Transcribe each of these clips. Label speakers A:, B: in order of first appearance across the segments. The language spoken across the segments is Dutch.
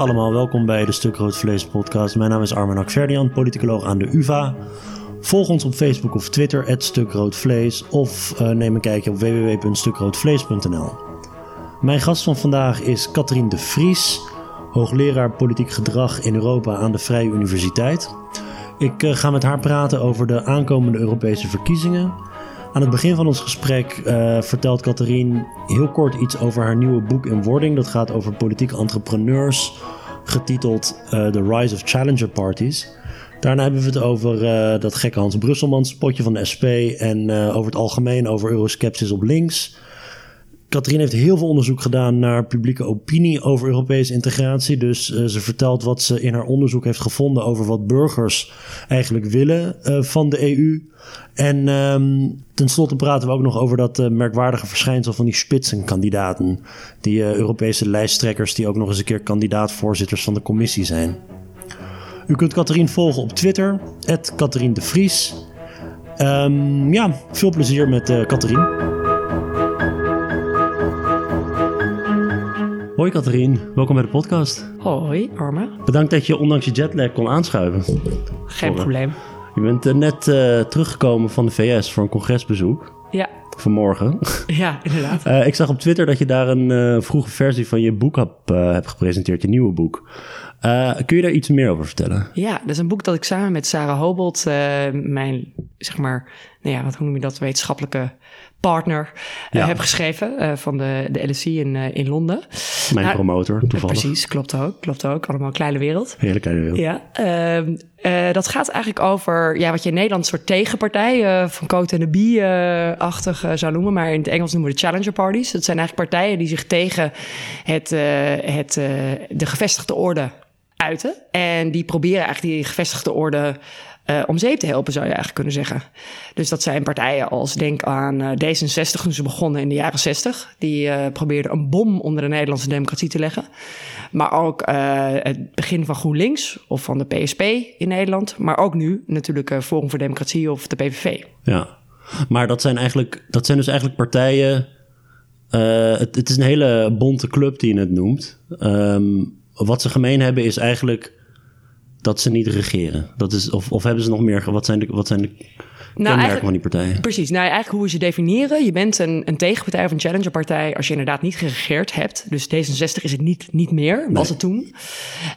A: Allemaal, welkom bij de Stuk Rood Vlees podcast. Mijn naam is Armen Akverdian, politicoloog aan de UvA. Volg ons op Facebook of Twitter, @stukroodvlees of uh, neem een kijkje op www.stukroodvlees.nl. Mijn gast van vandaag is Katrien de Vries, hoogleraar politiek gedrag in Europa aan de Vrije Universiteit. Ik uh, ga met haar praten over de aankomende Europese verkiezingen aan het begin van ons gesprek uh, vertelt Catherine heel kort iets over haar nieuwe boek in wording. Dat gaat over politieke entrepreneurs, getiteld uh, The Rise of Challenger Parties. Daarna hebben we het over uh, dat gekke Hans Brusselmans spotje van de SP en over het algemeen over euroskepsis op links. Katrien heeft heel veel onderzoek gedaan naar publieke opinie over Europese integratie. Dus uh, ze vertelt wat ze in haar onderzoek heeft gevonden over wat burgers eigenlijk willen uh, van de EU. En um, tenslotte praten we ook nog over dat uh, merkwaardige verschijnsel van die spitsenkandidaten. Die Europese lijsttrekkers die ook nog eens een keer kandidaat-voorzitters van de commissie zijn. U kunt Katrien volgen op Twitter, Katrien de Vries. Um, ja, veel plezier met Katrien. Hoi Katrien, welkom bij de podcast.
B: Hoi Arma.
A: Bedankt dat je ondanks je jetlag kon aanschuiven.
B: Geen probleem.
A: Je bent uh, net uh, teruggekomen van de VS voor een congresbezoek.
B: Ja.
A: Vanmorgen.
B: Ja, inderdaad.
A: Uh, ik zag op Twitter dat je daar een vroege versie van je boek hebt, hebt gepresenteerd, je nieuwe boek. kun je daar iets meer over vertellen?
B: Ja, dat is een boek dat ik samen met Sarah Hobolt, mijn, zeg maar, nou ja, wat hoe noem je dat, wetenschappelijke partner uh, heb geschreven uh, van de, de LSE in, uh, in Londen.
A: Mijn nou, promotor, toevallig.
B: Precies, klopt ook. Klopt ook. Allemaal een kleine wereld.
A: Hele kleine wereld.
B: Ja. Ehm, dat gaat eigenlijk over ja, wat je in Nederland een soort tegenpartij van Cote en de Bie-achtig zou noemen. Maar in het Engels noemen we de Challenger Parties. Dat zijn eigenlijk partijen die zich tegen het, het, de gevestigde orde uiten. En die proberen eigenlijk die gevestigde orde uh, om zeep te helpen, zou je eigenlijk kunnen zeggen. Dus dat zijn partijen als, denk aan uh, D66 toen ze begonnen in de jaren 60. Die uh, probeerden een bom onder de Nederlandse democratie te leggen. Maar ook het begin van GroenLinks of van de PSP in Nederland. Maar ook nu natuurlijk Forum voor Democratie of de PVV.
A: Ja, maar dat zijn, eigenlijk, dat zijn dus eigenlijk partijen... Het, het, is een hele bonte club die je het noemt. Um, wat ze gemeen hebben is eigenlijk dat ze niet regeren? Dat is, of, of hebben ze nog meer? Wat zijn de, wat zijn de nou, kenmerken van die partijen?
B: Precies. Nou, eigenlijk hoe we ze definiëren. Je bent een, een tegenpartij of een challengerpartij als je inderdaad niet geregeerd hebt. Dus D66 is het niet, niet meer, was het toen.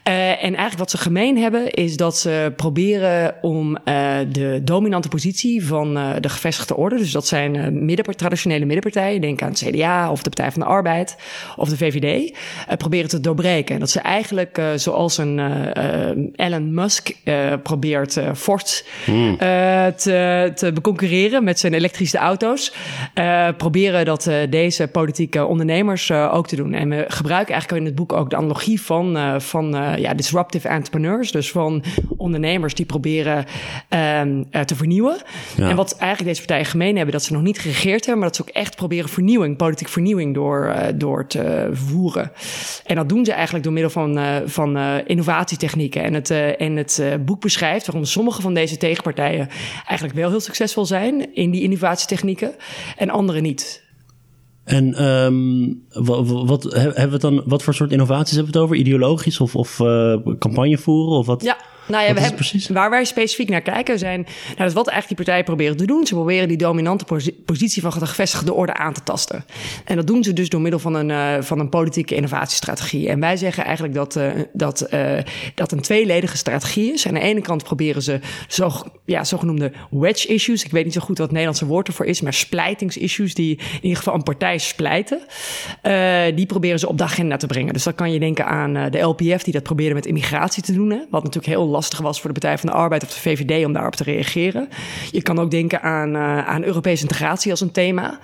B: Uh, en eigenlijk wat ze gemeen hebben is dat ze proberen om uh, de dominante positie van uh, de gevestigde orde. Dus dat zijn midden, traditionele middenpartijen. Denk aan het CDA of de Partij van de Arbeid of de VVD. proberen te doorbreken. En dat ze eigenlijk zoals een Elon Musk probeert Ford hmm. te te beconcurreren met zijn elektrische auto's. Uh, proberen dat uh, deze politieke ondernemers uh, ook te doen. En we gebruiken eigenlijk in het boek ook de analogie van, van ja, disruptive entrepreneurs. Dus van ondernemers die proberen ehm, te vernieuwen. Ja. En wat eigenlijk deze partijen gemeen hebben, dat ze nog niet geregeerd hebben, maar dat ze ook echt proberen vernieuwing, politieke vernieuwing door, door te voeren. En dat doen ze eigenlijk door middel van, van innovatietechnieken. En het, en het boek beschrijft waarom sommige van deze tegenpartijen eigenlijk wel heel succesvol zijn in die innovatietechnieken en andere niet.
A: En um, wat, wat, hebben we dan, wat voor soort innovaties hebben we het over? Ideologisch of, of uh, campagne voeren? Of wat?
B: Ja, nou ja, we hebben, precies? waar wij specifiek naar kijken zijn... Nou, dat is wat eigenlijk die partijen proberen te doen. Ze proberen die dominante positie van de gevestigde orde aan te tasten. En dat doen ze dus door middel van een, uh, van een politieke innovatiestrategie. En wij zeggen eigenlijk dat, uh, dat, uh, dat een tweeledige strategie is. Aan de ene kant proberen ze zo, ja, zogenoemde wedge issues... ik weet niet zo goed wat het Nederlandse woord ervoor is... maar splijtingsissues die in ieder geval een partij splijten... die proberen ze op de agenda te brengen. Dus dan kan je denken aan de LPF die dat probeerde met immigratie te doen... Hè, wat natuurlijk heel lastig was voor de Partij van de Arbeid of de VVD om daarop te reageren. Je kan ook denken aan, uh, aan Europese integratie als een thema.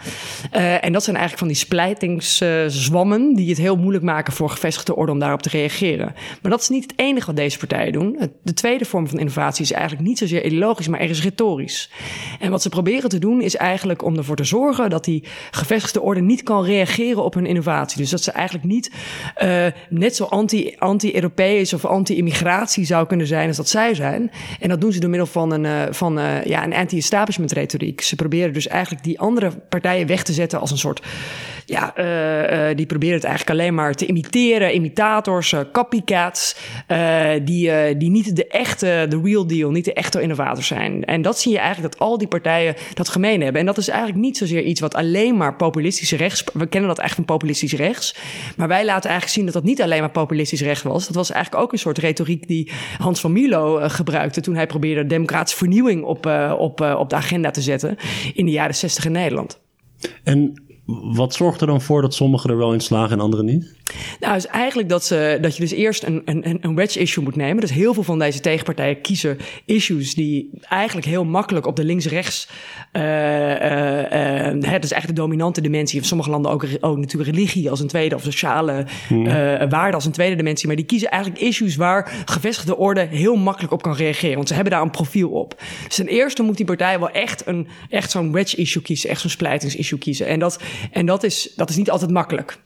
B: Uh, en dat zijn eigenlijk van die splijtingszwammen die het heel moeilijk maken voor gevestigde orde om daarop te reageren. Maar dat is niet het enige wat deze partijen doen. De tweede vorm van innovatie is eigenlijk niet zozeer ideologisch, maar ergens retorisch. En wat ze proberen te doen is eigenlijk om ervoor te zorgen dat die gevestigde orde niet kan reageren op hun innovatie. Dus dat ze eigenlijk niet uh, net zo anti-Europees of anti-immigratie zou kunnen zijn dat zij zijn. En dat doen ze door middel van een, uh, van, uh, ja, een anti-establishment retoriek. Ze proberen dus eigenlijk die andere partijen weg te zetten als een soort ja, uh, die proberen het eigenlijk alleen maar te imiteren. Imitators, copycats, die, die niet de echte, de real deal, niet de echte innovators zijn. En dat zie je eigenlijk dat al die partijen dat gemeen hebben. En dat is eigenlijk niet zozeer iets wat alleen maar populistisch rechts. We kennen dat eigenlijk van populistisch rechts. Maar wij laten eigenlijk zien dat dat niet alleen maar populistisch rechts was. Dat was eigenlijk ook een soort retoriek die Hans van Milo gebruikte toen hij probeerde democratische vernieuwing op, op, op de agenda te zetten in de jaren 60 in Nederland.
A: En wat zorgt er dan voor dat sommigen er wel in slagen en anderen niet?
B: Nou, is eigenlijk dat, ze, dat je dus eerst een, een, een wedge issue moet nemen. Dus heel veel van deze tegenpartijen kiezen issues die eigenlijk heel makkelijk op de links-rechts. Uh, uh, uh, dat is eigenlijk de dominante dimensie. In sommige landen ook, ook natuurlijk religie als een tweede, of sociale waarde als een tweede dimensie. Maar die kiezen eigenlijk issues waar gevestigde orde heel makkelijk op kan reageren. Want ze hebben daar een profiel op. Dus ten eerste moet die partij wel echt, een, echt zo'n wedge issue kiezen, echt zo'n splijtingsissue kiezen. En dat, en dat, is, dat is niet altijd makkelijk.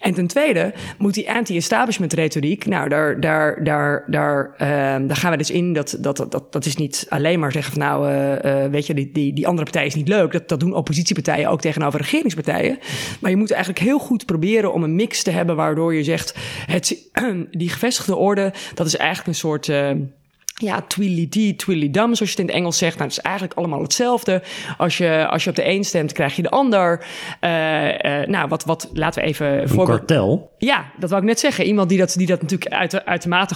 B: en ten tweede moet die anti-establishment retoriek, nou, daar, daar, daar, daar, uh, daar gaan we dus in. Dat, dat, dat, dat is niet alleen maar zeggen van nou, uh, uh, weet je, die, die, die andere partij is niet leuk. Dat, dat doen oppositiepartijen ook tegenover regeringspartijen. Maar je moet eigenlijk heel goed proberen om een mix te hebben waardoor je zegt, het, die gevestigde orde, dat is eigenlijk een soort ja, twilly twilly-dam, zoals je het in het Engels zegt. Nou, het is eigenlijk allemaal hetzelfde. Als je, als je op de een stemt, krijg je de ander. Uh, uh, nou, wat, wat, laten we even...
A: Een voorbeeld... kartel?
B: Ja, dat wou ik net zeggen. Iemand die dat, die dat natuurlijk uit, uitermate,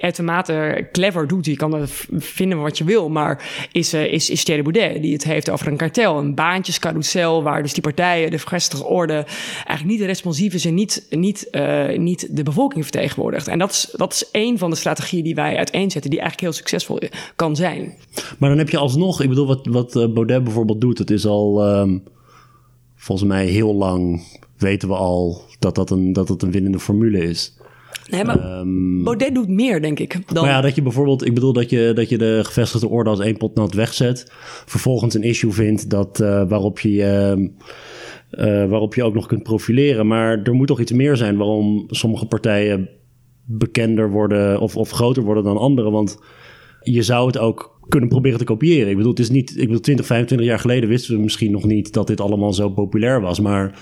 B: uitermate clever doet. Je kan vinden wat je wil, maar is, uh, is, is Thierry Baudet. Die het heeft over een kartel, een baantjescarousel... waar dus die partijen, de vergestigde orde... eigenlijk niet responsief is en niet, niet, niet de bevolking vertegenwoordigt. En dat is, dat is één van de strategieën die wij uiteenzetten... die eigenlijk heel succesvol kan zijn.
A: Maar dan heb je alsnog, ik bedoel, wat, wat eh, Baudet bijvoorbeeld doet, het is al um, volgens mij heel lang weten we al dat dat een, dat het een winnende formule is.
B: Nee, maar um, Baudet doet meer, denk ik.
A: Dan... Maar ja, dat je bijvoorbeeld, ik bedoel dat je, dat je de gevestigde orde als één pot nat wegzet. Vervolgens een issue vindt dat, uh, waarop je. Uh, uh, waarop je ook nog kunt profileren. Maar er moet toch iets meer zijn waarom sommige partijen bekender worden of, of groter worden dan anderen. Want je zou het ook kunnen proberen te kopiëren. Ik bedoel, het is niet. Ik bedoel, 20, 25 jaar geleden wisten we misschien nog niet dat dit allemaal zo populair was. Maar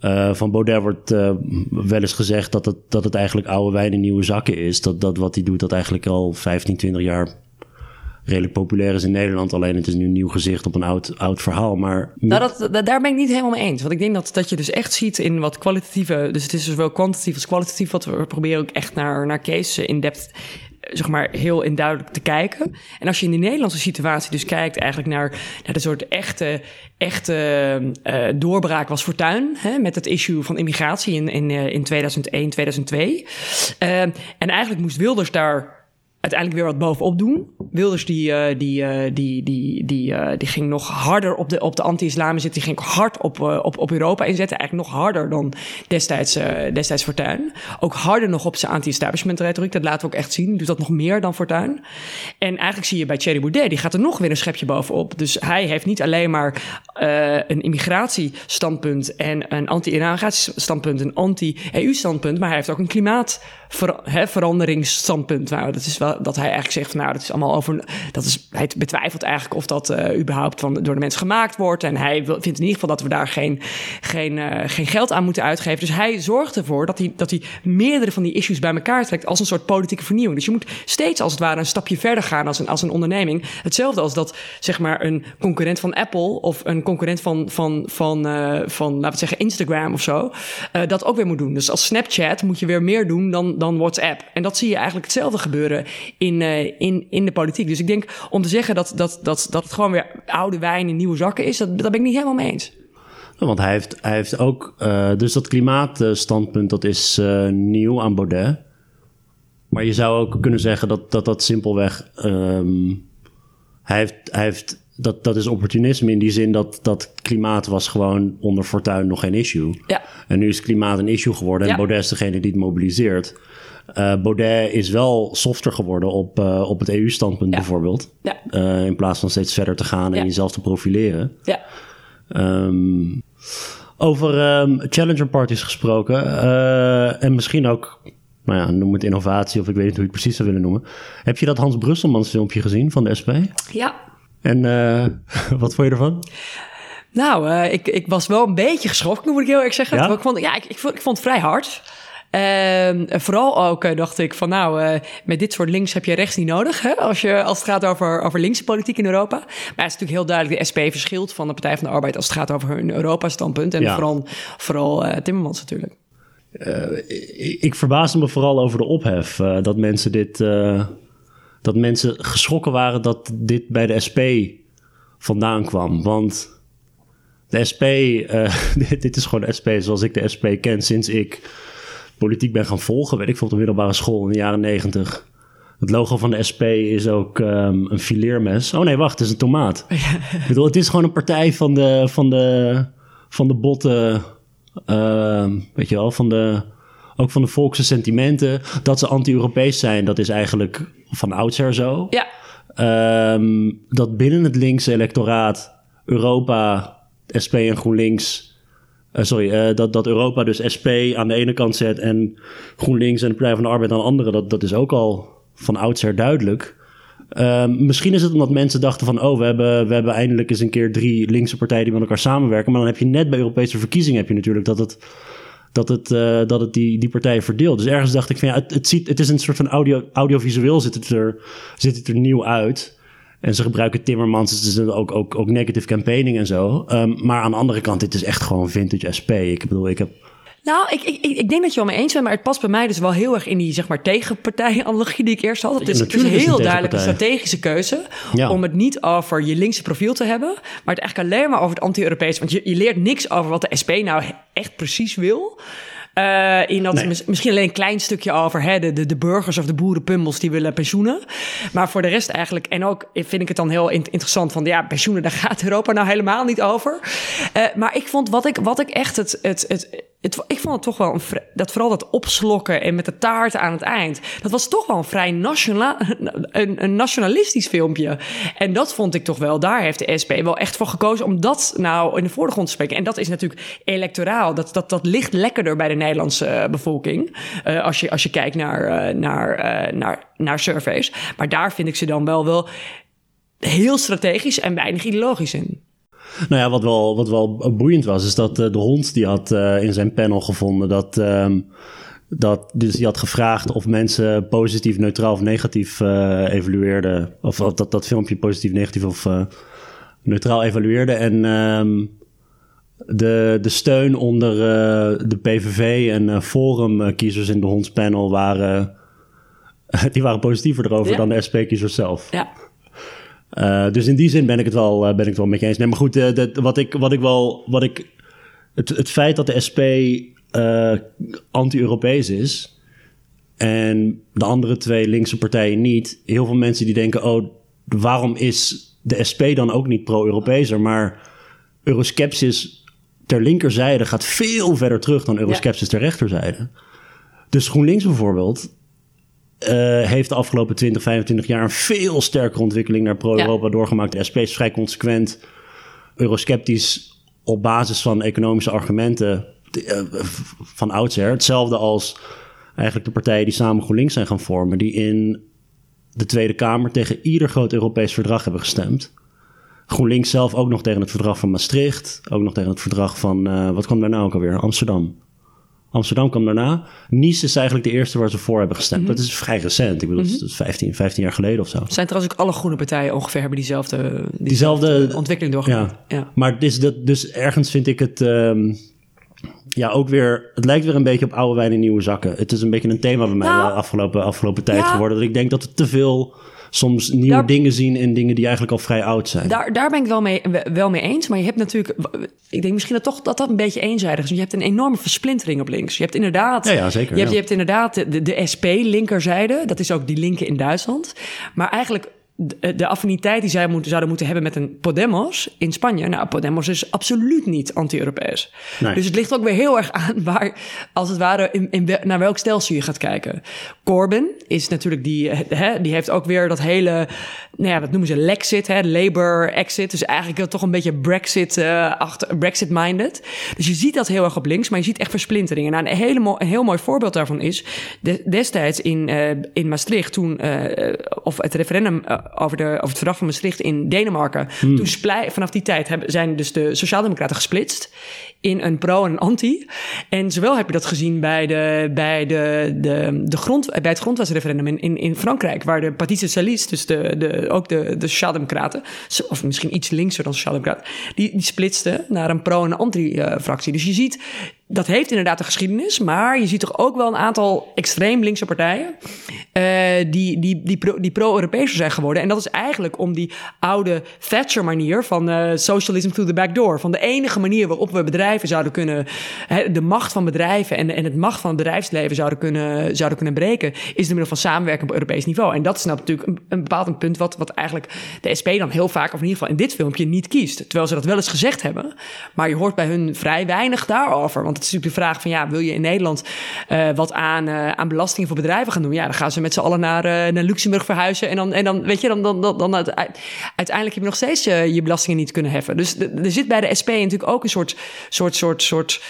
A: uh, van Baudet wordt uh, wel eens gezegd dat het, dat het eigenlijk oude wijn in nieuwe zakken is. Dat, dat wat hij doet, dat eigenlijk al 15, 20 jaar redelijk populair is in Nederland. Alleen het is nu een nieuw gezicht op een oud, oud verhaal. Maar
B: nou, dat, daar ben ik niet helemaal mee eens. Want ik denk dat, dat je dus echt ziet in wat kwalitatieve... Dus het is zowel dus kwantitatief als kwalitatief. Wat we proberen ook echt naar, naar case in depth zeg maar heel induidelijk te kijken. En als je in de Nederlandse situatie dus kijkt eigenlijk naar, naar de soort echte, echte uh, doorbraak was Fortuin, hè, met het issue van immigratie in, in, uh, in 2001, 2002. Uh, en eigenlijk moest Wilders daar uiteindelijk weer wat bovenop doen. Wilders die, uh, die, uh, die, die, die, uh, die ging nog harder op de, op de anti-islam zitten. Die ging hard op, op, op Europa inzetten. Eigenlijk nog harder dan destijds, destijds Fortuyn. Ook harder nog op zijn anti-establishment retoriek. Dat laten we ook echt zien. Doet dat nog meer dan Fortuyn. En eigenlijk zie je bij Thierry Baudet, die gaat er nog weer een schepje bovenop. Dus hij heeft niet alleen maar een immigratiestandpunt en een anti-immigratiestandpunt, een anti-EU-standpunt, maar hij heeft ook een klimaatveranderingsstandpunt. Nou, dat is wel dat hij eigenlijk zegt van nou, dat is allemaal over. Dat is, hij betwijfelt eigenlijk of dat uh, überhaupt van, door de mensen gemaakt wordt. En hij vindt in ieder geval dat we daar geen, geen, uh, geen geld aan moeten uitgeven. Dus hij zorgt ervoor dat hij, dat hij meerdere van die issues bij elkaar trekt als een soort politieke vernieuwing. Dus je moet steeds als het ware een stapje verder gaan als een, als een onderneming. Hetzelfde als dat zeg maar een concurrent van Apple of een concurrent van, van, van, uh, van laten we zeggen, Instagram of zo, dat ook weer moet doen. Dus als Snapchat moet je weer meer doen dan, dan WhatsApp. En dat zie je eigenlijk hetzelfde gebeuren in, uh, in, in de politiek. Dus ik denk om te zeggen dat, dat, dat, dat het gewoon weer oude wijn in nieuwe zakken is, dat, dat ben ik niet helemaal mee eens.
A: want hij heeft, hij heeft ook, uh, dus dat klimaatstandpunt, dat is uh, nieuw aan Baudet. Maar je zou ook kunnen zeggen dat dat, dat simpelweg, um, hij heeft, hij heeft dat, dat is opportunisme in die zin dat, dat klimaat was gewoon onder Fortuin nog geen issue.
B: Ja.
A: En nu is klimaat een issue geworden en ja. Baudet is degene die het mobiliseert. Uh, Baudet is wel softer geworden op, uh, op het EU-standpunt bijvoorbeeld. Ja. Uh, in plaats van steeds verder te gaan en ja. jezelf te profileren.
B: Ja.
A: Um, over um, challenger parties gesproken. en misschien ook, nou ja, noem het innovatie of ik weet niet hoe je het precies zou willen noemen. Heb je dat Hans Brusselmans filmpje gezien van de SP?
B: Ja.
A: En wat vond je ervan?
B: Nou, ik, ik was wel een beetje geschrokken, moet ik heel erg zeggen. Ja? Ik, vond, ja, ik, ik, vond, ik vond het vrij hard. Uh, vooral ook uh, dacht ik van nou, uh, met dit soort links heb je rechts niet nodig. Hè? Als, je, als het gaat over, over linkse politiek in Europa. Maar het is natuurlijk heel duidelijk, de SP verschilt van de Partij van de Arbeid als het gaat over hun Europa-standpunt. En ja. vooral, vooral Timmermans natuurlijk.
A: ik, ik verbaasde me vooral over de ophef. dat mensen dit. dat mensen geschrokken waren dat dit bij de SP vandaan kwam. Want de SP, dit, dit, is gewoon de SP zoals ik de SP ken sinds ik politiek ben gaan volgen, weet ik veel, op de middelbare school in de jaren negentig. Het logo van de SP is ook um, een fileermes. Oh nee, wacht, het is een tomaat. ik bedoel, het is gewoon een partij van de, van de, van de botte, uh, weet je wel, van de, ook van de volkse sentimenten. Dat ze anti-Europees zijn, dat is eigenlijk van oudsher zo.
B: Ja.
A: Um, dat binnen het linkse electoraat Europa, SP en GroenLinks uh, sorry, uh, dat, dat Europa dus SP aan de ene kant zet en GroenLinks en de Partij van de Arbeid aan de andere, dat, dat is ook al van oudsher duidelijk. Uh, misschien is het omdat mensen dachten van, oh, we hebben, we hebben eindelijk eens een keer drie linkse partijen die met elkaar samenwerken. Maar dan heb je net bij Europese verkiezingen heb je natuurlijk dat het, dat het, uh, dat het die, die partijen verdeelt. Dus ergens dacht ik van, ja, het, het, ziet, het is een soort van audio, audiovisueel zit het, er, zit het er nieuw uit. En ze gebruiken Timmermans, dus is ook, ook, ook negative campaigning en zo. Um, maar aan de andere kant, dit is echt gewoon vintage SP. Ik bedoel, ik heb...
B: Nou, ik, ik, ik denk dat je wel mee eens bent, maar het past bij mij dus wel heel erg in die zeg maar tegenpartij-analogie die ik eerst had. Het is, het is heel duidelijk een strategische keuze ja. om het niet over je linkse profiel te hebben, maar het eigenlijk alleen maar over het anti-Europees. Want je, je leert niks over wat de SP nou echt precies wil. Uh, in dat nee. misschien alleen een klein stukje over hè, de, de, de burgers of de boerenpummels die willen pensioenen. Maar voor de rest eigenlijk, en ook vind ik het dan heel interessant van ja, pensioenen, daar gaat Europa nou helemaal niet over. Uh, maar ik vond wat ik, wat ik echt het, het, het, het, ik vond het toch wel een, dat vooral dat opslokken en met de taart aan het eind. Dat was toch wel een vrij nationaal, een, een nationalistisch filmpje. En dat vond ik toch wel, daar heeft de SP wel echt voor gekozen om dat nou in de voorgrond te spreken. En dat is natuurlijk electoraal. Dat, dat, dat ligt lekkerder bij de Nederlandse uh, bevolking. Uh, als, je, als je kijkt naar, uh, naar, naar, naar surveys. Maar daar vind ik ze dan wel, wel heel strategisch en weinig ideologisch in.
A: Nou ja, wat wel, wat wel boeiend was, is dat uh, de hond die had uh, in zijn panel gevonden dat. Um, dat, dus die had gevraagd of mensen positief, neutraal of negatief uh, evalueerden. Of, of, dat dat filmpje positief, negatief of neutraal evalueerde. En um, de, de steun onder de PVV en Forum-kiezers in de hondspanel waren. die waren positiever erover ja. dan de SP-kiezers zelf.
B: Ja.
A: Uh, dus in die zin ben ik het wel, uh, ben ik het wel met je eens. Nee, maar goed, uh, dat, wat, ik, wat ik wel. Wat ik, het, het feit dat de SP anti-Europees is. En de andere twee linkse partijen niet. Heel veel mensen die denken: oh, waarom is de SP dan ook niet pro-Europeeser? Maar euroskepsis ter linkerzijde gaat veel verder terug dan euroskepsis ja. ter rechterzijde. Dus GroenLinks bijvoorbeeld uh, heeft de afgelopen 20, 25 jaar een veel sterkere ontwikkeling naar pro-Europa ja. doorgemaakt. De SP is vrij consequent eurosceptisch op basis van economische argumenten uh, van oudsher. Hetzelfde als eigenlijk de partijen die samen GroenLinks zijn gaan vormen, die in de Tweede Kamer tegen ieder groot Europees verdrag hebben gestemd. GroenLinks zelf ook nog tegen het verdrag van Maastricht, ook nog tegen het verdrag van, uh, wat kwam daar nou ook alweer? Amsterdam. Amsterdam kwam daarna. Nice is eigenlijk de eerste waar ze voor hebben gestemd. Mm -hmm. Dat is vrij recent. Ik bedoel, mm -hmm. dat is 15, 15 jaar geleden of zo.
B: Zijn trouwens ook alle groene partijen ongeveer hebben diezelfde, diezelfde, diezelfde ontwikkeling doorgemaakt.
A: Ja. ja. Maar dus, dat, dus ergens vind ik het... Um, ja, ook weer... Het lijkt weer een beetje op oude wijn in nieuwe zakken. Het is een beetje een thema bij mij nou, de afgelopen, afgelopen tijd ja. geworden. Dat ik denk dat het te veel soms nieuwe daar, dingen zien in dingen die eigenlijk al vrij oud zijn.
B: Daar, daar ben ik wel mee, wel mee eens. Maar je hebt natuurlijk, ik denk misschien dat toch dat dat een beetje eenzijdig is. Want je hebt een enorme versplintering op links. Je hebt inderdaad,
A: ja, ja zeker.
B: Je, hebt, je hebt inderdaad de, de SP linkerzijde. Dat is ook die linker in Duitsland. Maar eigenlijk de affiniteit die zij moeten, zouden moeten hebben met een Podemos in Spanje. Nou, Podemos is absoluut niet anti-Europees. Nee. Dus het ligt ook weer heel erg aan waar, als het ware, in, in, naar welk stelsel je gaat kijken. Corbyn is natuurlijk die, hè, die heeft ook weer dat hele, nou ja, wat noemen ze Lexit, hè, Labour exit. Dus eigenlijk toch een beetje Brexit, uh, achter, Brexit-minded. Dus je ziet dat heel erg op links, maar je ziet echt versplinteringen. Nou, een, hele een heel mooi voorbeeld daarvan is de, destijds in, uh, in Maastricht, toen, uh, of het referendum over, de, over het verdrag van Maastricht in Denemarken.
A: Hmm.
B: Toen splei, vanaf die tijd hebben, zijn dus de Sociaaldemocraten gesplitst in een pro en een anti. En zowel heb je dat gezien bij, de, bij, de, de, de grond, bij het grondwetsreferendum in, in, Frankrijk, waar de Parti Socialiste, dus de, de, ook de, de Sociaaldemocraten, of misschien iets linkser dan Sociaaldemocraten, die, die splitsten naar een pro- en een anti-fractie. Dus je ziet, dat heeft inderdaad een geschiedenis, maar je ziet toch ook wel een aantal extreem linkse partijen uh, die, die, die, pro, die pro-Europese zijn geworden. En dat is eigenlijk om die oude Thatcher-manier van uh, socialism through the back door. Van de enige manier waarop we bedrijven zouden kunnen, de macht van bedrijven en, en het macht van het bedrijfsleven zouden kunnen, zouden kunnen breken, is door middel van samenwerking op Europees niveau. En dat is nou natuurlijk een, bepaald een punt wat, wat eigenlijk de SP dan heel vaak, of in ieder geval in dit filmpje, niet kiest. Terwijl ze dat wel eens gezegd hebben, maar je hoort bij hun vrij weinig daarover. Want het is natuurlijk de vraag van ja, wil je in Nederland uh, wat aan, uh, aan belastingen voor bedrijven gaan doen? Ja, dan gaan ze met z'n allen naar, uh, naar Luxemburg verhuizen. En dan, en dan weet je, dan, dan, dan, dan uiteindelijk heb je nog steeds je belastingen niet kunnen heffen. Dus er zit bij de SP natuurlijk ook een soort, soort, soort, soort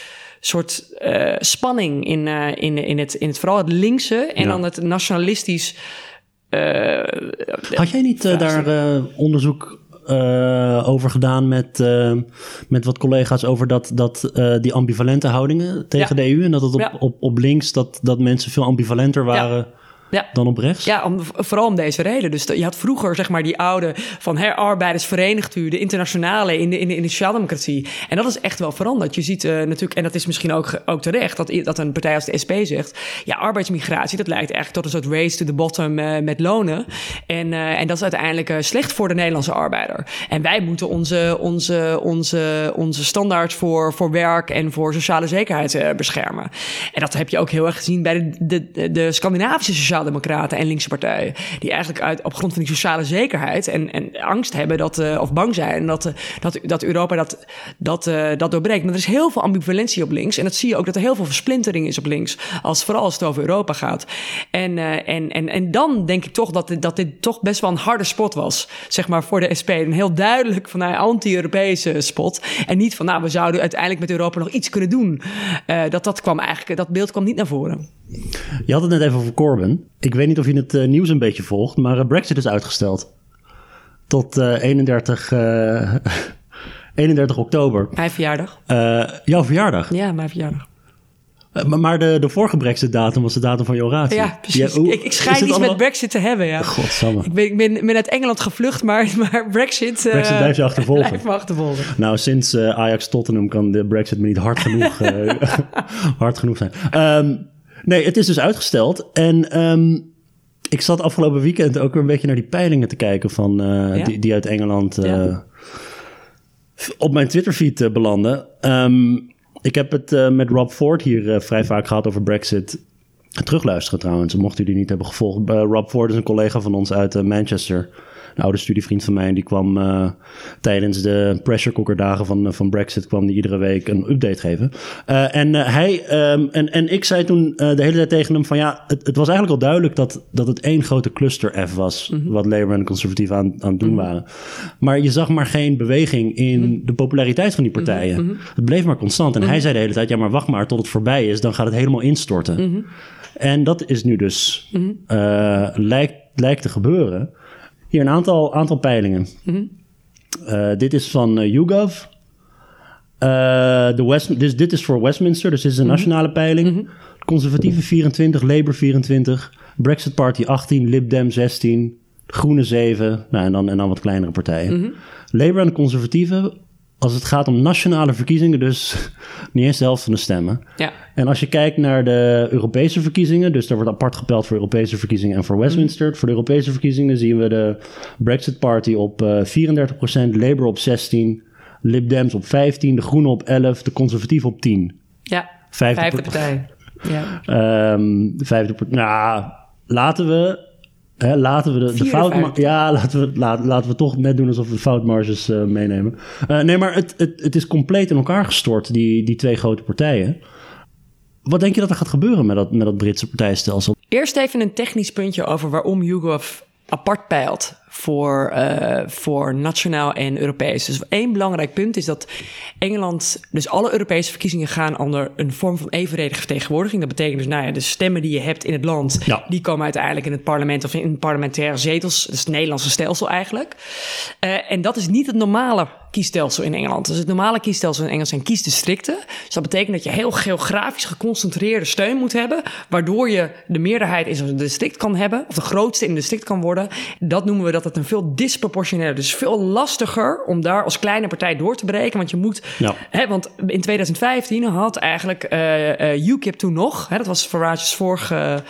B: soort uh, spanning in, uh, in, in, het, in het vooral het linkse en ja. dan het nationalistisch. Uh,
A: Had jij niet daar onderzoek over gedaan met, met wat collega's over dat, dat die ambivalente houdingen tegen ja. de EU en dat het op, ja. op, op links dat, dat mensen veel ambivalenter waren?
B: Ja.
A: dan op rechts?
B: Ja, om, vooral om deze reden. Dus je had vroeger zeg maar die oude van herarbeiders verenigd u, de internationale in de, in de, in de sociaaldemocratie. En dat is echt wel veranderd. Je ziet uh, natuurlijk, en dat is misschien ook, ook terecht, dat, dat een partij als de SP zegt, ja, arbeidsmigratie, dat leidt eigenlijk tot een soort race to the bottom uh, met lonen. En, uh, en dat is uiteindelijk slecht voor de Nederlandse arbeider. En wij moeten onze, onze, onze, onze standaards voor, voor werk en voor sociale zekerheid beschermen. En dat heb je ook heel erg gezien bij de, de, de Scandinavische sociaaldemocraten en linkse partijen. Die eigenlijk uit, op grond van die sociale zekerheid en, en angst hebben dat, uh, of bang zijn dat, uh, dat, dat Europa dat, dat, uh, dat doorbreekt. Maar er is heel veel ambivalentie op links. En dat zie je ook dat er heel veel versplintering is op links. Als, vooral als het over Europa gaat. En, en, en, en dan denk ik toch dat dit, dat toch best wel een harde spot was. Zeg maar voor de SP. Een heel duidelijk van een anti-Europese spot. En niet van nou, we zouden uiteindelijk met Europa nog iets kunnen doen. dat, dat kwam eigenlijk, dat beeld kwam niet naar voren.
A: Je had het net even over Corbyn. Ik weet niet of je het uh, nieuws een beetje volgt, maar uh, Brexit is uitgesteld. Tot uh, 31, 31 oktober.
B: Mijn verjaardag.
A: jouw verjaardag?
B: Ja, mijn verjaardag.
A: Maar, de, de vorige Brexit-datum was de datum van je oratie.
B: Ja, precies. Ja, ik, ik schijn iets allemaal... met Brexit te hebben, ja.
A: Godsamme.
B: Ik ben, ik ben, ben uit Engeland gevlucht, maar, maar Brexit... Uh,
A: Brexit blijft je achtervolgen.
B: Blijft me achtervolgen.
A: Nou, sinds uh, Ajax-Tottenham kan de Brexit me niet hard genoeg, uh, hard genoeg zijn. Um, Nee, het is dus uitgesteld. En um, ik zat afgelopen weekend ook weer een beetje naar die peilingen te kijken van uh, ja? die, die uit Engeland uh, ja. op mijn Twitterfeed uh, belanden. Um, ik heb het met Rob Ford hier vrij vaak gehad over Brexit. Terugluisteren trouwens, mochten jullie niet hebben gevolgd. Rob Ford is een collega van ons uit Manchester een oude studievriend van mij. Die kwam uh, tijdens de pressure cooker dagen van, van Brexit kwam die iedere week een update geven. Uh, en hij um, en, en ik zei toen de hele tijd tegen hem van ja, het, het was eigenlijk al duidelijk dat, dat het één grote cluster F was. Mm -hmm. Wat Labour en de conservatieven aan, aan het doen mm -hmm. waren. Maar je zag maar geen beweging in mm -hmm. de populariteit van die partijen. Het bleef maar constant. En hij zei de hele tijd, ja maar wacht maar tot het voorbij is. Dan gaat het helemaal instorten. En dat is nu dus, lijkt, lijkt te gebeuren. Hier een aantal, aantal peilingen. Mm -hmm. uh, dit is van uh, YouGov. Uh, de West, dus dit is voor Westminster, dus dit is een -hmm. nationale peiling. Mm -hmm. Conservatieve 24, Labour 24, Brexit Party 18, Lib Dem 16, Groene 7, nou, en, dan, en dan wat kleinere partijen. Labour en de conservatieven, als het gaat om nationale verkiezingen, dus niet eens de helft van de stemmen.
B: Ja.
A: En als je kijkt naar de Europese verkiezingen, dus daar wordt apart gepeld voor Europese verkiezingen en voor Westminster. Mm. Voor de Europese verkiezingen zien we de Brexit Party op uh, 34%, Labour op 16%, Lib Dems op 15%, de Groenen op 11%, de Conservatieven op 10%.
B: Ja,
A: vijfde,
B: vijfde partij. Ja.
A: Um, vijfde Nou, laten we Hè, laten we de, de fout... Ja, laten we, laat, laten we toch net doen alsof we de foutmarges uh, meenemen. Uh, nee, maar het, het, het is compleet in elkaar gestort, die, die twee grote partijen. Wat denk je dat er gaat gebeuren met dat, met dat Britse partijstelsel?
B: Eerst even een technisch puntje over waarom YouGov apart peilt voor, uh, voor nationaal en Europees. Dus één belangrijk punt is dat Engeland, dus alle Europese verkiezingen gaan onder een vorm van evenredige vertegenwoordiging. Dat betekent dus, nou ja, de stemmen die je hebt in het land, ja. die komen uiteindelijk in het parlement of in parlementaire zetels. Dat is het Nederlandse stelsel eigenlijk. Uh, en dat is niet het normale kiesstelsel in Engeland. Dus het normale kiesstelsel in Engeland zijn kiesdistricten. Dus dat betekent dat je heel geografisch geconcentreerde steun moet hebben, waardoor je de meerderheid in zo'n district kan hebben, of de grootste in een district kan worden. Dat noemen we dat het een veel disproportioneler, dus veel lastiger om daar als kleine partij door te breken. Want je moet, ja. hè, want in 2015 had eigenlijk uh, uh, UKIP toen nog, hè, dat was Farage's vorige.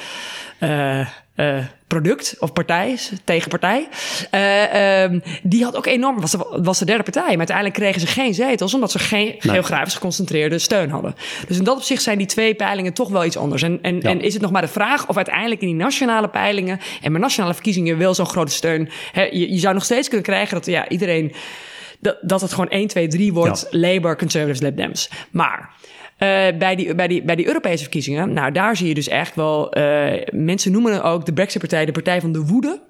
B: Uh, uh, product of partij, tegenpartij. Uh, um, die had ook enorm, was de, was de derde partij. Maar uiteindelijk kregen ze geen zetels, omdat ze geen geografisch geconcentreerde steun hadden. Dus in dat opzicht zijn die twee peilingen toch wel iets anders. En, en, en is het nog maar de vraag of uiteindelijk in die nationale peilingen en bij nationale verkiezingen wel zo'n grote steun. Hè, je, je zou nog steeds kunnen krijgen dat ja, iedereen. Dat, dat het gewoon 1, 2, 3 wordt. Labour, Conservatives, Lib Dems. Maar bij, die, bij, die, bij die Europese verkiezingen, nou daar zie je dus echt wel, uh, mensen noemen ook de Brexit-partij de partij van de woede.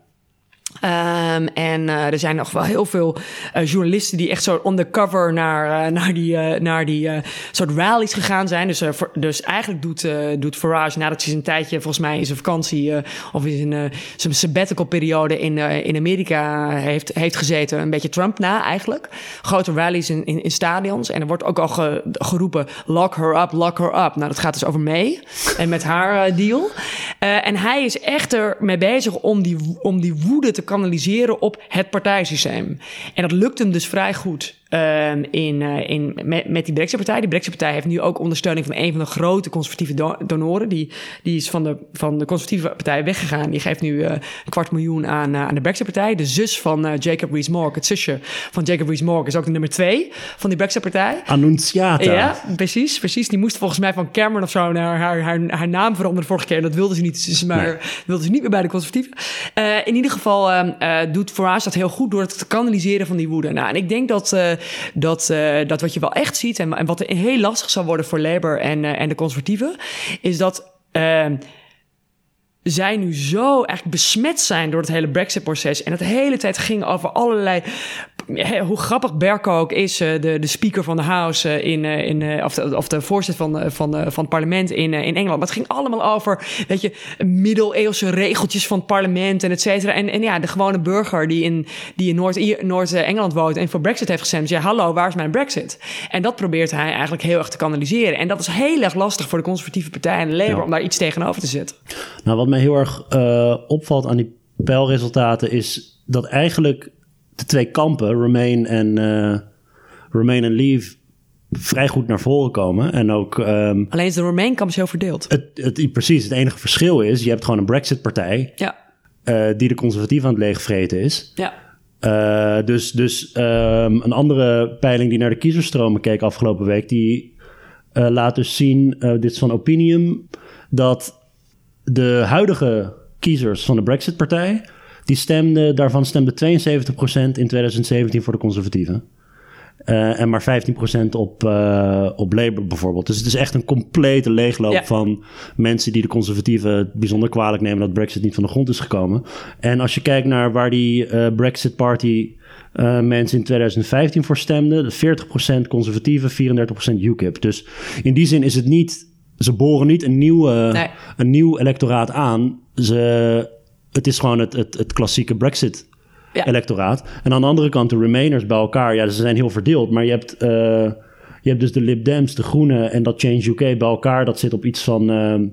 B: Um, en uh, er zijn nog wel heel veel uh, journalisten die echt zo undercover naar, uh, naar die, naar die soort rallies gegaan zijn. Dus, dus eigenlijk doet, doet Farage nadat hij zijn tijdje, volgens mij in zijn vakantie of in zijn, sabbatical periode in, in Amerika heeft, heeft gezeten, een beetje Trump na eigenlijk. Grote rallies in, in, in stadions. En er wordt ook al ge, geroepen, lock her up, lock her up. Nou, dat gaat dus over mee en met haar deal. en hij is echt er mee bezig om die, om die woede te kanaliseren op het partijsysteem. En dat lukt hem dus vrij goed. Um, in, uh, in, met, met die Brexit-partij. Die Brexit-partij heeft nu ook ondersteuning van een van de grote conservatieve do donoren. Die, die is van de, van de conservatieve partij weggegaan. Die geeft nu uh, een kwart miljoen aan, uh, aan de Brexit-partij. De zus van Jacob Rees-Mogg, het zusje van Jacob Rees-Mogg, is ook de nummer twee van die Brexit-partij.
A: Annunciata.
B: Ja, precies, precies. Die moest volgens mij van Cameron of zo naar haar, haar, haar naam veranderen vorige keer. Dat wilde ze niet, dus maar nee. wilde ze niet meer bij de conservatieven. in ieder geval ehm, doet Farage dat heel goed door het te kanaliseren van die woede. Nou, en ik denk dat dat, uh, dat wat je wel echt ziet en, en wat heel lastig zal worden voor Labour en, uh, en de conservatieven, is dat. Uh, zij nu zo eigenlijk besmet zijn door het hele Brexit-proces. En het hele tijd ging over allerlei hoe grappig Berko ook is, eh, de, de speaker van de House eh, in, eh, in, of, de, of de voorzitter van, van, van het parlement in, in Engeland. Maar het ging allemaal over, weet je, middeleeuwse regeltjes van het parlement en et cetera. En, en ja, de gewone burger die in, die in Noord-Engeland woont en voor Brexit heeft gestemd, ja, hallo, waar is mijn Brexit? En dat probeert hij eigenlijk heel erg te kanaliseren. En dat is heel erg lastig voor de conservatieve partij en de Labour om daar iets tegenover te zetten.
A: Nou, wat mij heel erg uh, opvalt aan die peilresultaten is dat eigenlijk de twee kampen, Remain en, uh, Remain en Leave, vrij goed naar voren komen. En ook, um,
B: Alleen is de Remain-kamp heel verdeeld.
A: Het, het, precies, het enige verschil is, je hebt gewoon een Brexit-partij...
B: Ja.
A: Uh, die de conservatief aan het leegvreten is.
B: Ja.
A: Uh, dus dus um, een andere peiling die naar de kiezerstromen keek afgelopen week... die uh, laat dus zien, dit is van Opinium... dat de huidige kiezers van de Brexit-partij die stemde, daarvan stemde 72% in 2017 voor de conservatieven. Uh, en maar 15% op, uh, op Labour bijvoorbeeld. Dus het is echt een complete leegloop ja. van mensen die de conservatieven bijzonder kwalijk nemen dat Brexit niet van de grond is gekomen. En als je kijkt naar waar die uh, Brexit Party mensen in 2015 voor stemden, 40% conservatieven, 34% UKIP. Dus in die zin is het niet, ze boren niet een, nieuwe, nee. een nieuw electoraat aan. Ze het is gewoon het, het, het klassieke Brexit. Electoraat. En aan de andere kant de Remainers bij elkaar. Ja, ze zijn heel verdeeld. Maar je hebt, uh, je hebt dus de Lib Dems, de Groenen en dat Change UK bij elkaar. Dat zit op iets van, uh,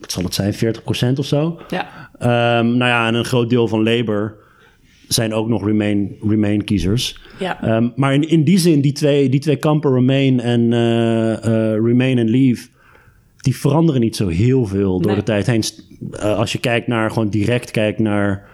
A: wat zal het zijn, 40% of zo.
B: Ja.
A: Um, nou ja, en een groot deel van Labour zijn ook nog Remain, Remain kiezers.
B: Ja.
A: Um, maar in, in die zin, die twee, die twee kampen, Remain en uh, Remain en Leave die veranderen niet zo heel veel door
B: nee.
A: de tijd heen. Uh, als je kijkt naar, gewoon direct kijkt naar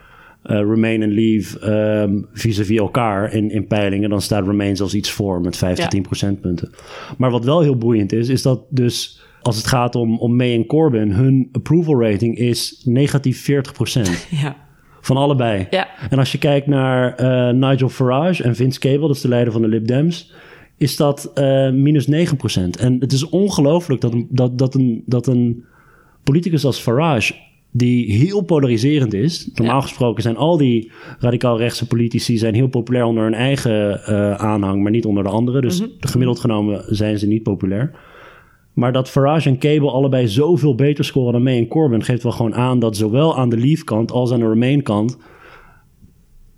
A: uh, Remain en Leave um, vis-à-vis elkaar in, in peilingen, dan staat Remain zelfs iets voor met 5 ja. tot 10 procentpunten. Maar wat wel heel boeiend is, is dat dus als het gaat om, om May en Corbyn, hun approval rating is negatief 40 procent.
B: Ja.
A: Van allebei.
B: Ja.
A: En als je kijkt naar uh, Nigel Farage en Vince Cable, dat is de leider van de Lib Dems is dat uh, minus 9%. En het is ongelooflijk dat, dat, dat, een, dat een politicus als Farage die heel polariserend is. Normaal gesproken zijn al die radicaal rechtse politici zijn heel populair onder hun eigen uh, aanhang, maar niet onder de anderen. Dus
B: Mhm.
A: gemiddeld genomen zijn ze niet populair. Maar dat Farage en Cable allebei zoveel beter scoren dan May en Corbyn geeft wel gewoon aan dat zowel aan de Leave-kant als aan de Remain-kant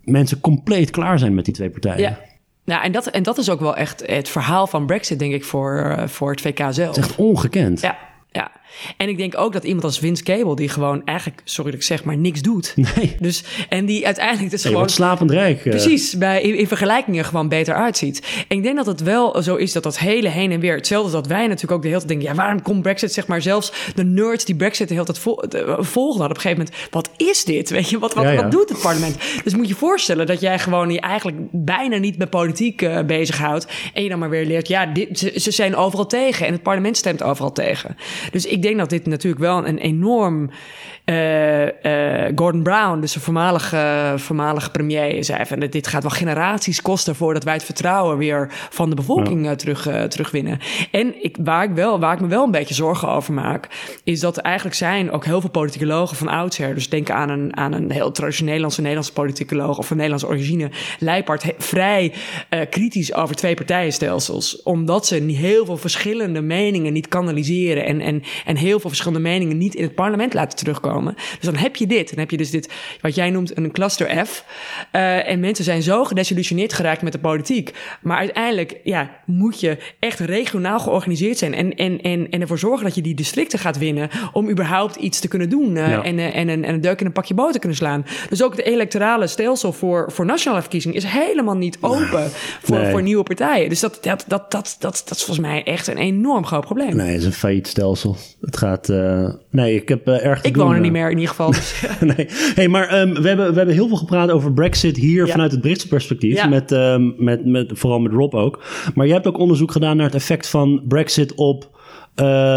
A: mensen compleet klaar zijn met die twee partijen.
B: Ja. Nou, en dat, en dat is ook wel echt het verhaal van Brexit, denk ik, voor, eh, voor het VK zelf.
A: Het is echt ongekend.
B: Ja, ja. En ik denk ook dat iemand als Vince Cable, die gewoon eigenlijk, sorry dat ik zeg, maar niks doet.
A: Nee.
B: Dus, en die uiteindelijk dus
A: Je
B: gewoon...
A: slapend rijk. eh.
B: Precies, bij, in, in vergelijkingen gewoon beter uitziet. En ik denk dat het wel zo is dat dat hele heen en weer... hetzelfde dat wij natuurlijk ook de hele tijd denken... ja, waarom komt Brexit, zeg maar, zelfs de nerds die Brexit de hele tijd vol, de- volgden... hadden op een gegeven moment, wat is dit? Weet je, wat, wat,
A: Ja, ja.
B: wat doet het parlement? Dus moet je voorstellen dat jij gewoon je eigenlijk bijna niet met politiek eh, bezighoudt... en je dan maar weer leert, ja, dit, ze, ze zijn overal tegen... en het parlement stemt overal tegen. Dus ik denk dat dit natuurlijk wel een enorm... eh, eh, Gordon Brown, dus een voormalige, voormalige premier, zei van dit gaat wel generaties kosten voordat wij het vertrouwen weer van de bevolking eh, terug, terugwinnen. En ik, waar, ik wel, waar ik me wel een beetje zorgen over maak, is dat er eigenlijk zijn ook heel veel politicologen van oudsher. Dus denk aan een, aan een heel traditioneel Nederlandse Nederlandse politicoloog of van Nederlandse origine, Leipart, he- vrij kritisch over twee partijenstelsels. Omdat ze niet heel veel verschillende meningen niet kanaliseren en, en, en heel veel verschillende meningen niet in het parlement laten terugkomen. Dus dan heb je dit. Dan heb je dus dit, wat jij noemt een cluster F. Eh, en mensen zijn zo gedesillusioneerd geraakt met de politiek. Maar uiteindelijk ja, moet je echt regionaal georganiseerd zijn. En, en, en, en ervoor zorgen dat je die districten gaat winnen. Om überhaupt iets te kunnen doen. eh,
A: Ja.
B: en, eh, en, een, en een deuk in een pakje boter te kunnen slaan. Dus ook het electorale stelsel voor, voor nationale verkiezingen is helemaal niet open voor,
A: Nee.
B: voor nieuwe partijen. Dus dat, dat, dat, dat, dat, dat is volgens mij echt een enorm groot probleem.
A: Nee, het is een failliet stelsel. Het gaat... nee, ik heb erg te
B: Ik
A: doen,
B: woon er niet meer in ieder geval. Dus,
A: nee. Hey, maar ehm, we, hebben, we hebben heel veel gepraat over Brexit hier
B: Ja.
A: vanuit het Britse perspectief.
B: Ja.
A: Met, ehm, met, met, vooral met Rob ook. Maar je hebt ook onderzoek gedaan naar het effect van Brexit op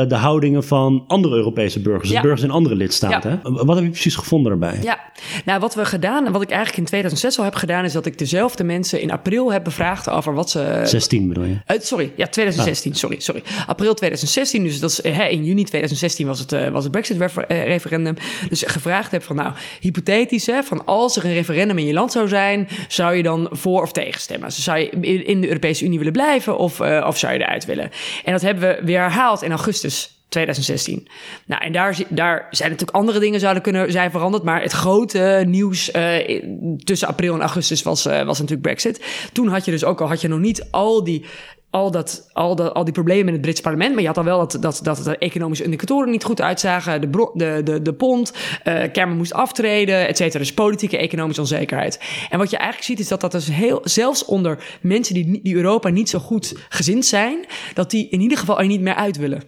A: de houdingen van andere Europese burgers.
B: Ja.
A: burgers in andere lidstaten.
B: Ja.
A: Wat heb je precies gevonden daarbij?
B: Ja, nou wat we gedaan, en wat ik eigenlijk in 2006 al heb gedaan, is dat ik dezelfde mensen in april heb bevraagd over wat ze.
A: 16 bedoel je?
B: Eh, sorry, ja, 2016,
A: Ah.
B: sorry, sorry. April 2016, dus dat is, eh, hè, in juni 2016 was het, eh, was het Brexit-referendum. Dus gevraagd heb van, nou, hypothetisch, hè, van als er een referendum in je land zou zijn, zou je dan voor of tegen stemmen? Dus zou je in de Europese Unie willen blijven of, eh, of zou je eruit willen? En dat hebben we weer herhaald in augustus 2016. Nou, en daar, daar zijn natuurlijk andere dingen zouden kunnen zijn veranderd. Maar het grote nieuws eh, tussen april en augustus was, eh, was natuurlijk Brexit. Toen had je dus ook al had je nog niet al die. Al, dat, al, dat, al die problemen in het Brits parlement. Maar je had al wel dat, dat, dat de economische indicatoren niet goed uitzagen. De, bro- de, de, de pond, eh Cameron moest aftreden, et cetera. Dus politieke, economische onzekerheid. En wat je eigenlijk ziet is dat dat dus heel... Zelfs onder mensen die, die Europa niet zo goed gezind zijn... dat die in ieder geval er niet meer uit willen.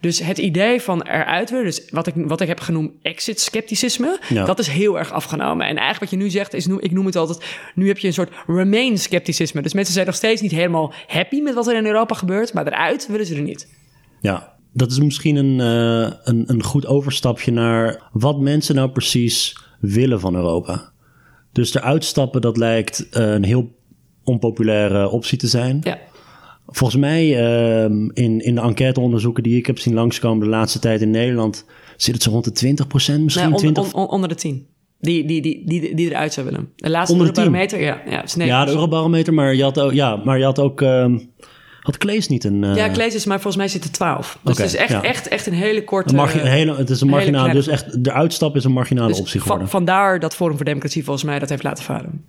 B: Dus het idee van eruit willen, dus wat ik, wat ik heb genoemd exit-scepticisme,
A: Ja.
B: dat is heel erg afgenomen. En eigenlijk wat je nu zegt, is, ik noem het altijd, nu heb je een soort remain-scepticisme. Dus mensen zijn nog steeds niet helemaal happy met wat er in Europa gebeurt, maar eruit willen ze er niet.
A: Ja, dat is misschien een, eh, een, een goed overstapje naar wat mensen nou precies willen van Europa. Dus eruit stappen, dat lijkt eh, een heel onpopulaire optie te zijn.
B: Ja.
A: Volgens mij ehm, in, in de enquêteonderzoeken die ik heb zien langskomen de laatste tijd in Nederland... zit het zo rond de 20% misschien
B: Nee, on-
A: 20
B: on- on- onder de 10. Die, die, die, die, die eruit zou willen. De laatste
A: Onder de 10?
B: Eurobarometer, ja. Ja, is nee,
A: Ja, de Eurobarometer, maar je had ook... Ja, maar je had ook ehm, had Klees niet een... eh,
B: Ja, ik lees eens, maar volgens mij zit er 12. Dus het is echt,
A: ja.
B: echt, echt een hele korte...
A: een hele, het is een marginaal,
B: kleine-
A: dus echt de uitstap is een marginale
B: dus
A: optie
B: van-
A: geworden.
B: vandaar dat Forum voor Democratie volgens mij dat heeft laten varen.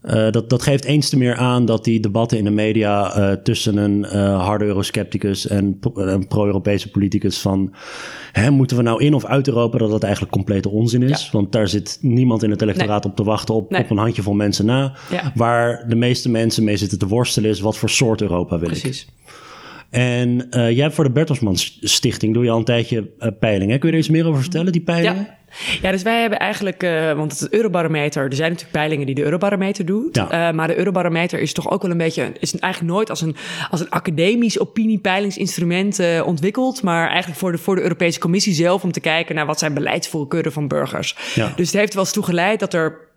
A: Eh, dat, dat geeft eens te meer aan dat die debatten in de media eh, tussen een eh, harde euroscepticus en een pro-Europese politicus van hè, moeten we nou in of uit Europa, dat dat eigenlijk complete onzin is.
B: Ja.
A: Want daar zit niemand in het electoraat op te wachten op,
B: Nee.
A: op een handjevol mensen na.
B: Ja.
A: Waar de meeste mensen mee zitten te worstelen is wat voor soort Europa wil ik.
B: Precies.
A: En jij hebt voor de Bertelsmann Stichting doe je al een tijdje peilingen. Kun je er iets meer over vertellen, die peilingen?
B: Ja. Ja, dus wij hebben eigenlijk, eh, want het Eurobarometer, er zijn natuurlijk peilingen die de Eurobarometer doet.
A: Ja.
B: Eh, maar de Eurobarometer is toch ook wel een beetje, is eigenlijk nooit als een, als een academisch opiniepeilingsinstrument eh, ontwikkeld. Maar eigenlijk voor de, voor de Europese Commissie zelf om te kijken naar wat zijn beleidsvoorkeuren van burgers.
A: Ja.
B: Dus het heeft wel eens toe geleid dat er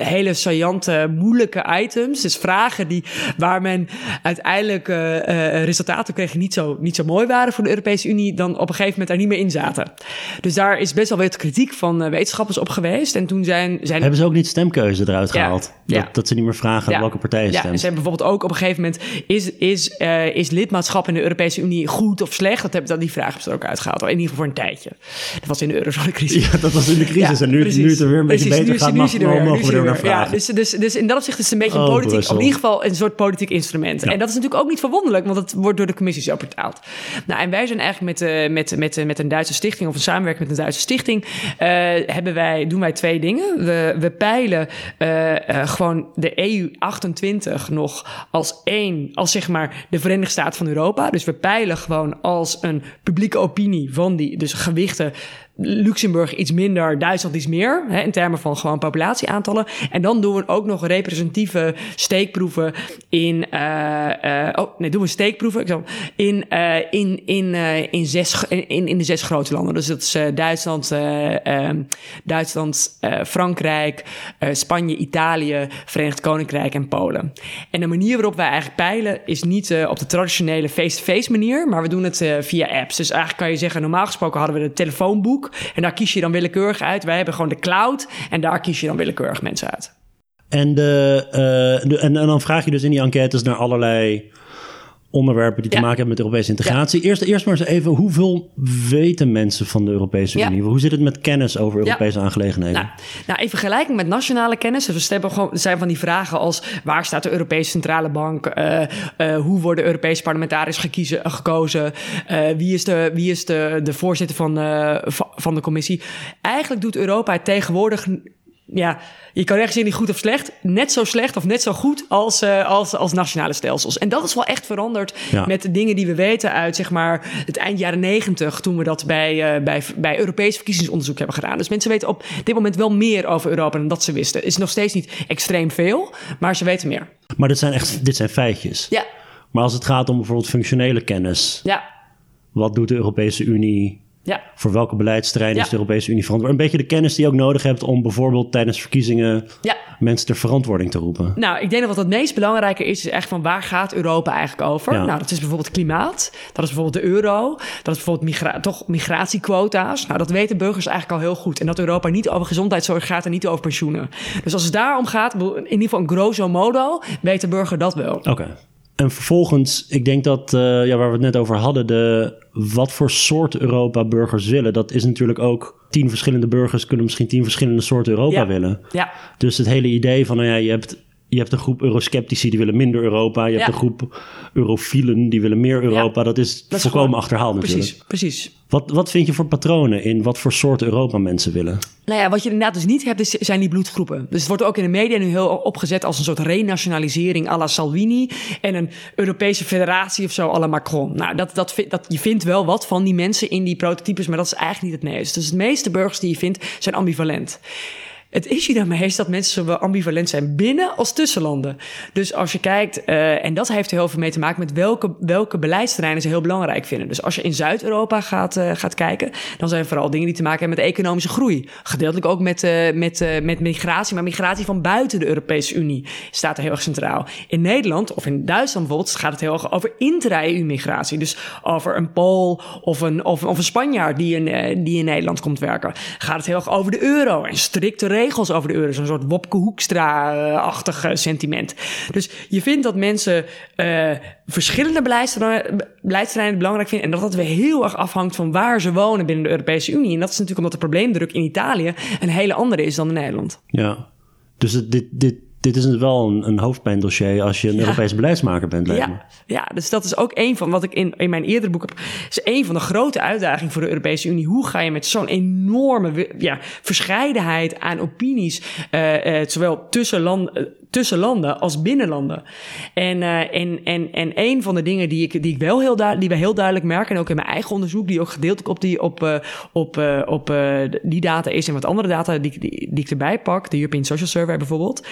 B: hele saillante, moeilijke items. Dus vragen die, waar men uiteindelijk uh, resultaten kreeg die niet zo, niet zo mooi waren voor de Europese Unie, dan op een gegeven moment daar niet meer in zaten. Dus daar is best wel wat kritiek van wetenschappers op geweest. En toen zijn, zijn...
A: Hebben ze ook niet stemkeuze eruit gehaald? Ja, dat, dat, ze niet meer vragen welke partij je
B: stemt? Ja, en ze hebben bijvoorbeeld ook op een gegeven moment, is, is, is lidmaatschap in de Europese Unie goed of slecht? Dat hebben dat die vraag hebben ze er ook uitgehaald. In ieder geval voor een tijdje. Dat was in de eurozonecrisis.
A: Ja, dat was in de crisis. en nu, nu het er weer een beetje beter gaat, mag, mogen we er weer
B: Ja, dus, dus, dus in dat opzicht is het een beetje een oh, politiek, of in ieder geval een soort politiek instrument. En dat is natuurlijk ook niet verwonderlijk, want het wordt door de commissie zo betaald. Nou, en wij zijn eigenlijk met, uh, met, met, met een Duitse stichting of een samenwerking met een Duitse stichting, uh, hebben wij, doen wij twee dingen. We, we peilen uh, gewoon de EU 28 nog als één, als zeg maar de Verenigde Staten van Europa. Dus we peilen gewoon als een publieke opinie van die, dus gewichten Luxemburg iets minder, Duitsland iets meer. Hè, in termen van gewoon populatieaantallen. En dan doen we ook nog representatieve steekproeven in. Uh, oh, nee, doen we steekproeven in, uh, in, in, in, zes, in, in de zes grote landen. Dus dat is Duitsland, ehm, Duitsland Frankrijk, Spanje, Italië, Verenigd Koninkrijk en Polen. En de manier waarop wij eigenlijk peilen is niet op de traditionele face-to-face manier, maar we doen het via apps. Dus eigenlijk kan je zeggen, normaal gesproken hadden we de telefoonboek. En daar kies je dan willekeurig uit. Wij hebben gewoon de cloud. En daar kies je dan willekeurig mensen uit.
A: En, de, de en, en, dan vraag je dus in die enquêtes naar allerlei onderwerpen die te maken hebben met Europese integratie. Eerst, eerst maar eens even, hoeveel weten mensen van de Europese Unie? Hoe zit het met kennis over Europese aangelegenheden?
B: Nou, nou, in vergelijking met nationale kennis, dus we hebben gewoon, zijn van die vragen als waar staat de Europese Centrale Bank? Uh, uh, hoe worden Europese parlementariërs gekiezen, gekozen? Uh, wie is, de, wie is de, de voorzitter van, van de commissie? Eigenlijk doet Europa het tegenwoordig ja, je kan ergens niet goed of slecht. Net zo slecht of net zo goed als, uh, als, als nationale stelsels. En dat is wel echt veranderd met de dingen die we weten uit zeg maar, het eind jaren negentig. Toen we dat bij, uh, bij, bij Europees verkiezingsonderzoek hebben gedaan. Dus mensen weten op dit moment wel meer over Europa dan dat ze wisten. Is nog steeds niet extreem veel, maar ze weten meer.
A: Maar dit zijn echt dit zijn feitjes.
B: Ja.
A: Maar als het gaat om bijvoorbeeld functionele kennis.
B: Ja.
A: Wat doet de Europese Unie
B: ja.
A: Voor welke beleidsterreinen is de Europese Unie verantwoordelijk? Een beetje de kennis die je ook nodig hebt om bijvoorbeeld tijdens verkiezingen
B: ja.
A: mensen ter verantwoording te roepen.
B: Nou, ik denk dat wat het meest belangrijke is, is echt van waar gaat Europa eigenlijk over? Nou, dat is bijvoorbeeld klimaat, dat is bijvoorbeeld de euro, dat is bijvoorbeeld migra toch migratiequota's. Nou, dat weten burgers eigenlijk al heel goed. En dat Europa niet over gezondheidszorg gaat en niet over pensioenen. Dus als het daarom gaat, in ieder geval een grosso modo, weet de burger dat wel.
A: Oké. En vervolgens, ik denk dat, uh, ja, waar we het net over hadden, de, wat voor soort Europa burgers willen. Dat is natuurlijk ook, tien verschillende burgers kunnen misschien tien verschillende soorten Europa willen.
B: Ja.
A: Dus het hele idee van, nou ja, je hebt je hebt een groep eurosceptici die willen minder Europa. Je hebt een groep eurofielen die willen meer Europa. Dat is volkomen achterhaald natuurlijk.
B: Precies, precies.
A: Wat, wat vind je voor patronen in wat voor soort Europa mensen willen?
B: Nou ja, wat je inderdaad dus niet hebt, is, zijn die bloedgroepen. Dus het wordt ook in de media nu heel opgezet als een soort renationalisering à la Salvini. En een Europese federatie of zo à la Macron. Nou, dat, dat, dat, je vindt wel wat van die mensen in die prototypes, maar dat is eigenlijk niet het meeste. Dus de meeste burgers die je vindt, zijn ambivalent. Het issue daarmee is dat mensen zowel ambivalent zijn binnen als tussen landen. Dus als je kijkt, uh, en dat heeft er heel veel mee te maken met welke, welke beleidsterreinen ze heel belangrijk vinden. Dus als je in Zuid-Europa gaat, uh, gaat kijken, dan zijn vooral dingen die te maken hebben met economische groei. Gedeeltelijk ook met, uh, met, met migratie, maar migratie van buiten de Europese Unie staat er heel erg centraal. In Nederland of in Duitsland bijvoorbeeld gaat het heel erg over intra-EU-migratie. Dus over een Pool of een, of, of een Spanjaard die in, die in Nederland komt werken. Gaat het heel erg over de euro en strikte regels over de euro. Zo'n soort Wopke Hoekstra-achtig eh, sentiment. Dus je vindt dat mensen uh, verschillende beleidsterreinen belangrijk vinden. En dat dat weer heel erg afhangt van waar ze wonen binnen de Europese Unie. En dat is natuurlijk omdat de probleemdruk in Italië een hele andere is dan in Nederland.
A: Ja, dus dit, dit, dit is wel een, een hoofdpijndossier als je een ja. Europese beleidsmaker bent.
B: Ja. ja, dus dat is ook een van wat ik in, in mijn eerdere boek heb. is een van de grote uitdagingen voor de Europese Unie. Hoe ga je met zo'n enorme ja, verscheidenheid aan opinies, uh, uh, zowel tussen landen tussen landen als binnenlanden. En, uh, en, en, en een van de dingen die, ik, die, ik wel heel die we heel duidelijk merken, en ook in mijn eigen onderzoek, die ook gedeeltelijk op, die, op, uh, op, uh, op die data is en wat andere data die, die, die ik erbij pak, de European Social Survey bijvoorbeeld,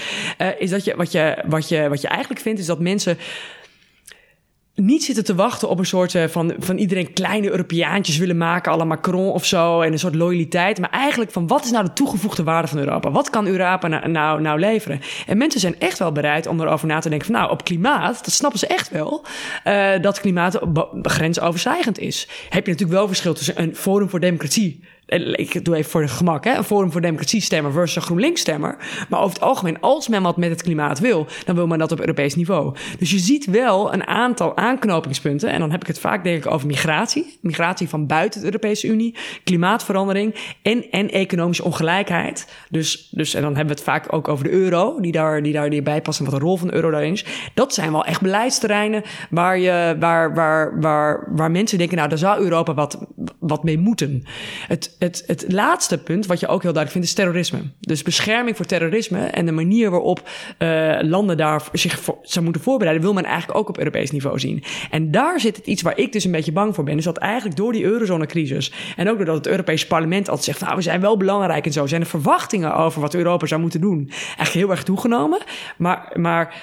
B: is dat je wat, je wat je wat je eigenlijk vindt, is dat mensen niet zitten te wachten op een soort uh, van, van iedereen kleine Europeaantjes willen maken, à la Macron of zo, en een soort loyaliteit. Maar eigenlijk van wat is nou de toegevoegde waarde van Europa? Wat kan Europa nou, nou, nou leveren? En mensen zijn echt wel bereid om erover na te denken van nou, op klimaat, dat snappen ze echt wel, uh, dat klimaat grensoverstijgend is. Heb je natuurlijk wel verschil tussen een Forum voor Democratie ik doe even voor de gemak, hè, een Forum voor Democratie stemmer versus een GroenLinks stemmer. Maar over het algemeen, als men wat met het klimaat wil, dan wil men dat op Europees niveau. Dus je ziet wel een aantal aanknopingspunten. En dan heb ik het vaak denk ik over migratie. Migratie van buiten de Europese Unie, klimaatverandering en, en economische ongelijkheid. Dus, dus, en dan hebben we het vaak ook over de euro, die daar, die daar die bij past en wat de rol van de euro daarin is. Dat zijn wel echt beleidsterreinen waar, je, waar, waar, waar, waar mensen denken, nou, daar zou Europa wat, wat mee moeten. Het, het, het laatste punt, wat je ook heel duidelijk vindt, is terrorisme. Dus bescherming voor terrorisme en de manier waarop uh, landen daar zich voor, zou moeten voorbereiden, wil men eigenlijk ook op Europees niveau zien. En daar zit het iets waar ik dus een beetje bang voor ben. Is dat eigenlijk door die eurozonecrisis en ook doordat het Europees Parlement altijd zegt, nou, we zijn wel belangrijk en zo, zijn de verwachtingen over wat Europa zou moeten doen eigenlijk heel erg toegenomen. Maar, maar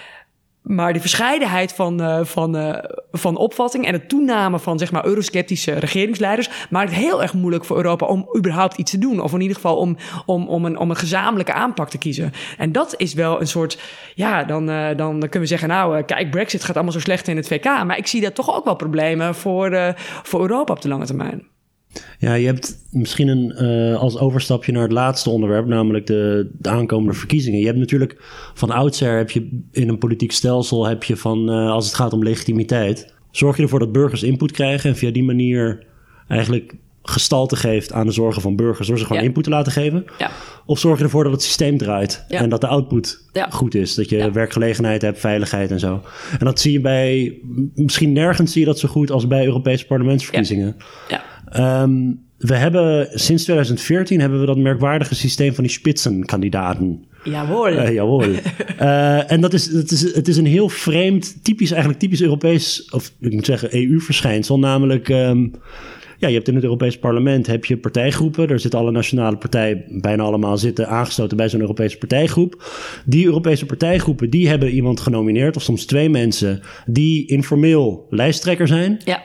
B: maar de verscheidenheid van, uh, van, uh, van opvatting en de toename van zeg maar, eurosceptische regeringsleiders maakt het heel erg moeilijk voor Europa om überhaupt iets te doen. Of in ieder geval om, om, om, een, om een gezamenlijke aanpak te kiezen. En dat is wel een soort. Ja, dan, uh, dan kunnen we zeggen: Nou, kijk, Brexit gaat allemaal zo slecht in het VK. Maar ik zie daar toch ook wel problemen voor, voor Europa op de lange termijn.
A: Ja, je hebt misschien een, uh, als overstapje naar het laatste onderwerp, namelijk de, de, aankomende verkiezingen. Je hebt natuurlijk van oudsher heb je in een politiek stelsel heb je van uh, als het gaat om legitimiteit, zorg je ervoor dat burgers input krijgen en via die manier eigenlijk gestalte geeft aan de zorgen van burgers door ze gewoon input te laten geven.
B: Ja.
A: Of zorg je ervoor dat het systeem draait en dat de output goed is. Dat je werkgelegenheid hebt, veiligheid en zo. En dat zie je bij, misschien nergens zie je dat zo goed als bij Europese parlementsverkiezingen.
B: Ja.
A: Um, we hebben sinds 2014 hebben we dat merkwaardige systeem van die spitsenkandidaten.
B: Jawohl.
A: Uh, jawohl. uh, en dat is, dat is, het is een heel vreemd, typisch eigenlijk typisch Europees, of ik moet zeggen EU-verschijnsel. Namelijk, um, ja, je hebt in het Europees parlement heb je partijgroepen. Daar zitten alle nationale partijen bijna allemaal zitten aangesloten bij zo'n Europese partijgroep. Die Europese partijgroepen die hebben iemand genomineerd, of soms twee mensen, die informeel lijsttrekker zijn.
B: Ja.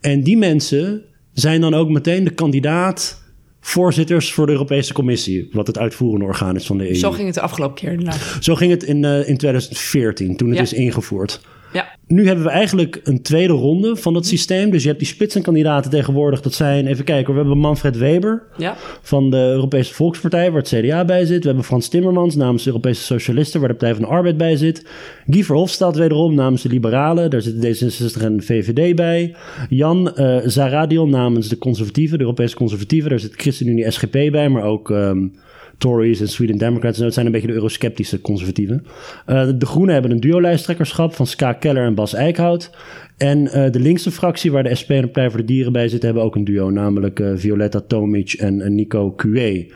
A: En die mensen zijn dan ook meteen de kandidaat voorzitters voor de Europese Commissie, wat het uitvoerende orgaan is van de EU.
B: Zo ging het de afgelopen keer inderdaad.
A: Zo ging het in, uh, in 2014, toen het ja. is ingevoerd.
B: Ja.
A: Nu hebben we eigenlijk een tweede ronde van dat systeem. Dus je hebt die spitsenkandidaten tegenwoordig. Dat zijn, even kijken, we hebben Manfred Weber
B: ja.
A: van de Europese Volkspartij, waar het CDA bij zit. We hebben Frans Timmermans namens de Europese Socialisten, waar de Partij van de Arbeid bij zit. Guy Verhofstadt wederom namens de Liberalen, daar zitten D66 en VVD bij. Jan uh, Zaradiel namens de Conservatieven, de Europese Conservatieven, daar zit ChristenUnie SGP bij, maar ook... Um, Tories en Sweden Democrats. Dat zijn een beetje de eurosceptische conservatieven. Uh, de Groenen hebben een duo-lijsttrekkerschap van Ska Keller en Bas Eickhout. En uh, de linkse fractie, waar de SP en de Partij voor de Dieren bij zitten, hebben ook een duo. Namelijk uh, Violetta Tomic en Nico Cue.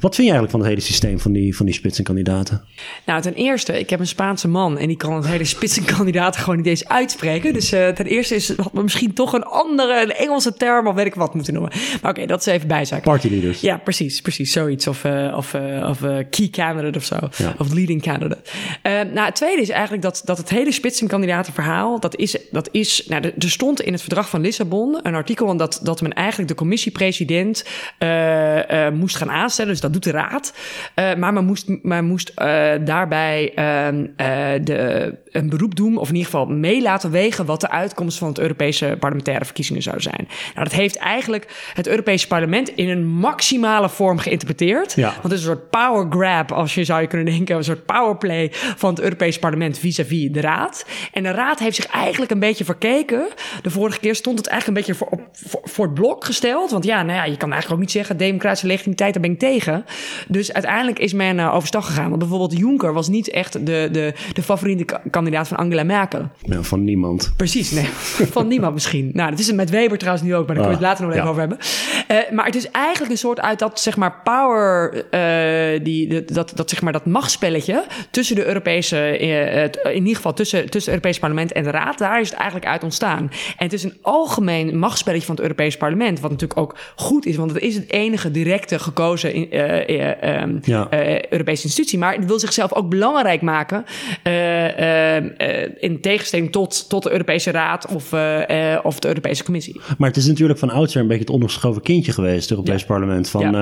A: Wat vind je eigenlijk van het hele systeem van die, van die spitsenkandidaten?
B: Nou, ten eerste, ik heb een Spaanse man en die kan het hele spitsenkandidaten gewoon niet eens uitspreken. Dus uh, ten eerste is het misschien toch een andere, een Engelse term of weet ik wat moeten noemen. Maar oké, okay, dat is even bijzaak.
A: Party leaders.
B: Ja, precies, precies. Zoiets. Of, uh, of, uh, of key candidate of zo.
A: Ja.
B: Of leading candidate. nou, het tweede is eigenlijk dat, dat het hele spitsenkandidatenverhaal, dat is, dat is nou, er stond in het verdrag van Lissabon een artikel dat, dat men eigenlijk de commissiepresident moest gaan aanstellen. Dus dat doet de raad. Uh, maar men moest, men moest uh, daarbij uh, de, een beroep doen, of in ieder geval mee laten wegen wat de uitkomst van het Europese parlementaire verkiezingen zou zijn. Nou, dat heeft eigenlijk het Europese parlement in een maximale vorm geïnterpreteerd.
A: Ja.
B: Want het is een soort power grab, als je zou je kunnen denken, een soort powerplay van het Europese parlement vis-à-vis -vis de raad. En de raad heeft zich eigenlijk een beetje verkeken. De vorige keer stond het eigenlijk een beetje voor, op, voor, voor het blok gesteld. Want ja, nou ja, je kan eigenlijk ook niet zeggen, democratische legitimiteit, daar ben ik tegen. Dus uiteindelijk is men uh, overstag gegaan. Want bijvoorbeeld Juncker was niet echt de, de, de favoriete kandidaat van Angela Merkel.
A: Ja, van niemand.
B: Precies, nee. van niemand misschien. Nou, dat is het met Weber trouwens nu ook, maar daar kunnen we het later nog even over hebben. Uh, maar het is eigenlijk een soort uit dat, zeg maar, power, uh, die, dat, dat, zeg maar, dat machtsspelletje tussen de Europese, in ieder geval tussen, tussen het Europese parlement en de Raad, daar is het eigenlijk uit ontstaan. En het is een algemeen machtsspelletje van het Europese parlement, wat natuurlijk ook goed is, want het is het enige directe gekozen in, ehm, Europese institutie. Maar het wil zichzelf ook belangrijk maken. in tegenstelling tot, tot de Europese Raad of, of de Europese Commissie.
A: Maar het is natuurlijk van oudsher een beetje het ondergeschoven kindje geweest, het Europees Parlement. Van,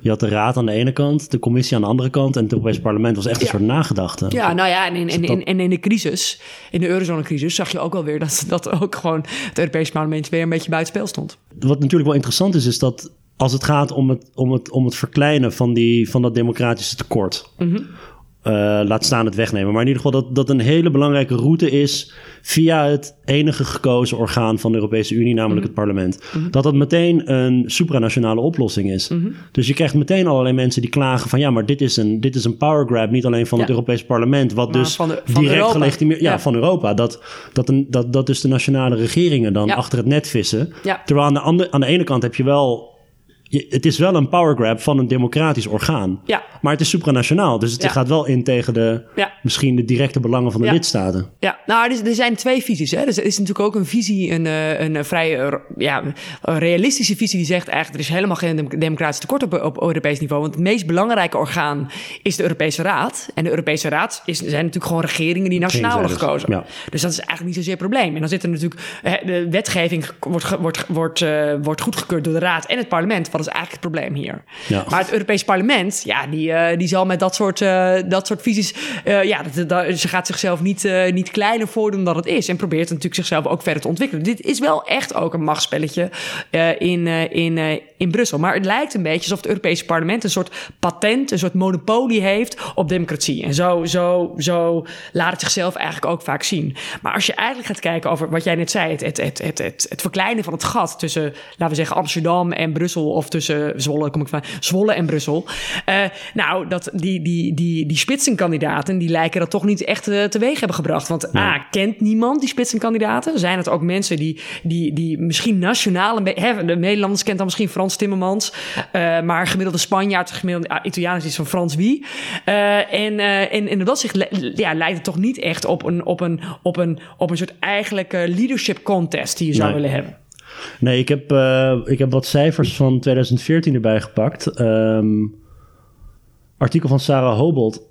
A: je had de Raad aan de ene kant, de Commissie aan de andere kant. En het Europees Parlement was echt een soort nagedachte.
B: Ja, nou ja, en in, in, in, in, in de crisis, in de eurozonecrisis, zag je ook wel weer dat, dat ook gewoon het Europese parlement weer een beetje buitenspel stond.
A: Wat natuurlijk wel interessant is, is dat als het gaat om het, om het, om het verkleinen van, die, van dat democratische tekort. Mhm. Uh, laat staan het wegnemen. Maar in ieder geval dat dat een hele belangrijke route is via het enige gekozen orgaan van de Europese Unie, namelijk mhm. het parlement. Mhm. Dat dat meteen een supranationale oplossing is. Dus je krijgt meteen allerlei mensen die klagen van ja, maar dit is een, dit is een power grab, niet alleen van het Europese parlement, wat dus van de, van direct gelegitimeerd, ja, ja, van Europa. Dat, dat, een, dat, dat dus de nationale regeringen dan achter het net vissen. Terwijl aan de, andere, aan de ene kant heb je wel het is wel een power grab van een democratisch orgaan. Ja. Maar het is supranationaal. Dus het gaat wel in tegen de, misschien de directe belangen van de lidstaten.
B: Ja, nou, er, er, zijn twee visies. Hè. Dus er is natuurlijk ook een visie, een, eh, een, een vrij eh, ja, een realistische visie die zegt eigenlijk... er is helemaal geen democratisch tekort op, op Europees niveau. Want het meest belangrijke orgaan is de Europese Raad. En de Europese Raad is, zijn natuurlijk gewoon regeringen die nationaal worden gekozen. Ja. Dus dat is eigenlijk niet zozeer een probleem. En dan zit er natuurlijk... de wetgeving wordt, wordt, wordt, uh, wordt goedgekeurd door de Raad en het parlement... Wat is eigenlijk het probleem hier. Ja. Maar het Europees Parlement, ja, die, uh, die zal met dat soort, uh, dat soort visies. Uh, ja, dat, dat, ze gaat zichzelf niet, niet kleiner voordoen dan het is. En probeert natuurlijk zichzelf ook verder te ontwikkelen. Dit is wel echt ook een machtsspelletje in, in, in Brussel. Maar het lijkt een beetje alsof het Europese Parlement een soort patent, een soort monopolie heeft op democratie. En zo, zo, zo laat het zichzelf eigenlijk ook vaak zien. Maar als je eigenlijk gaat kijken over wat jij net zei, het, het, het, het, het, het verkleinen van het gat tussen, laten we zeggen, Amsterdam en Brussel of tussen Zwolle, kom ik van, Zwolle en Brussel. Uh, nou, dat, die, die, die, die spitsenkandidaten, die lijken dat toch niet echt uh, teweeg hebben gebracht. Want A, kent niemand die spitsenkandidaten? Zijn het ook mensen die, die, die misschien nationaal, hè, de Nederlanders kent dan misschien Frans Timmermans, uh, maar gemiddelde Spanjaard, gemiddelde uh, Italiaan is iets van Frans wie. en, en in dat zich ja, leidt het toch niet echt op een, op een, op een, op een soort eigenlijke leadership contest die je zou willen hebben.
A: Nee, ik heb, ik heb wat cijfers van 2014 erbij gepakt. Um, artikel van Sarah Hobold.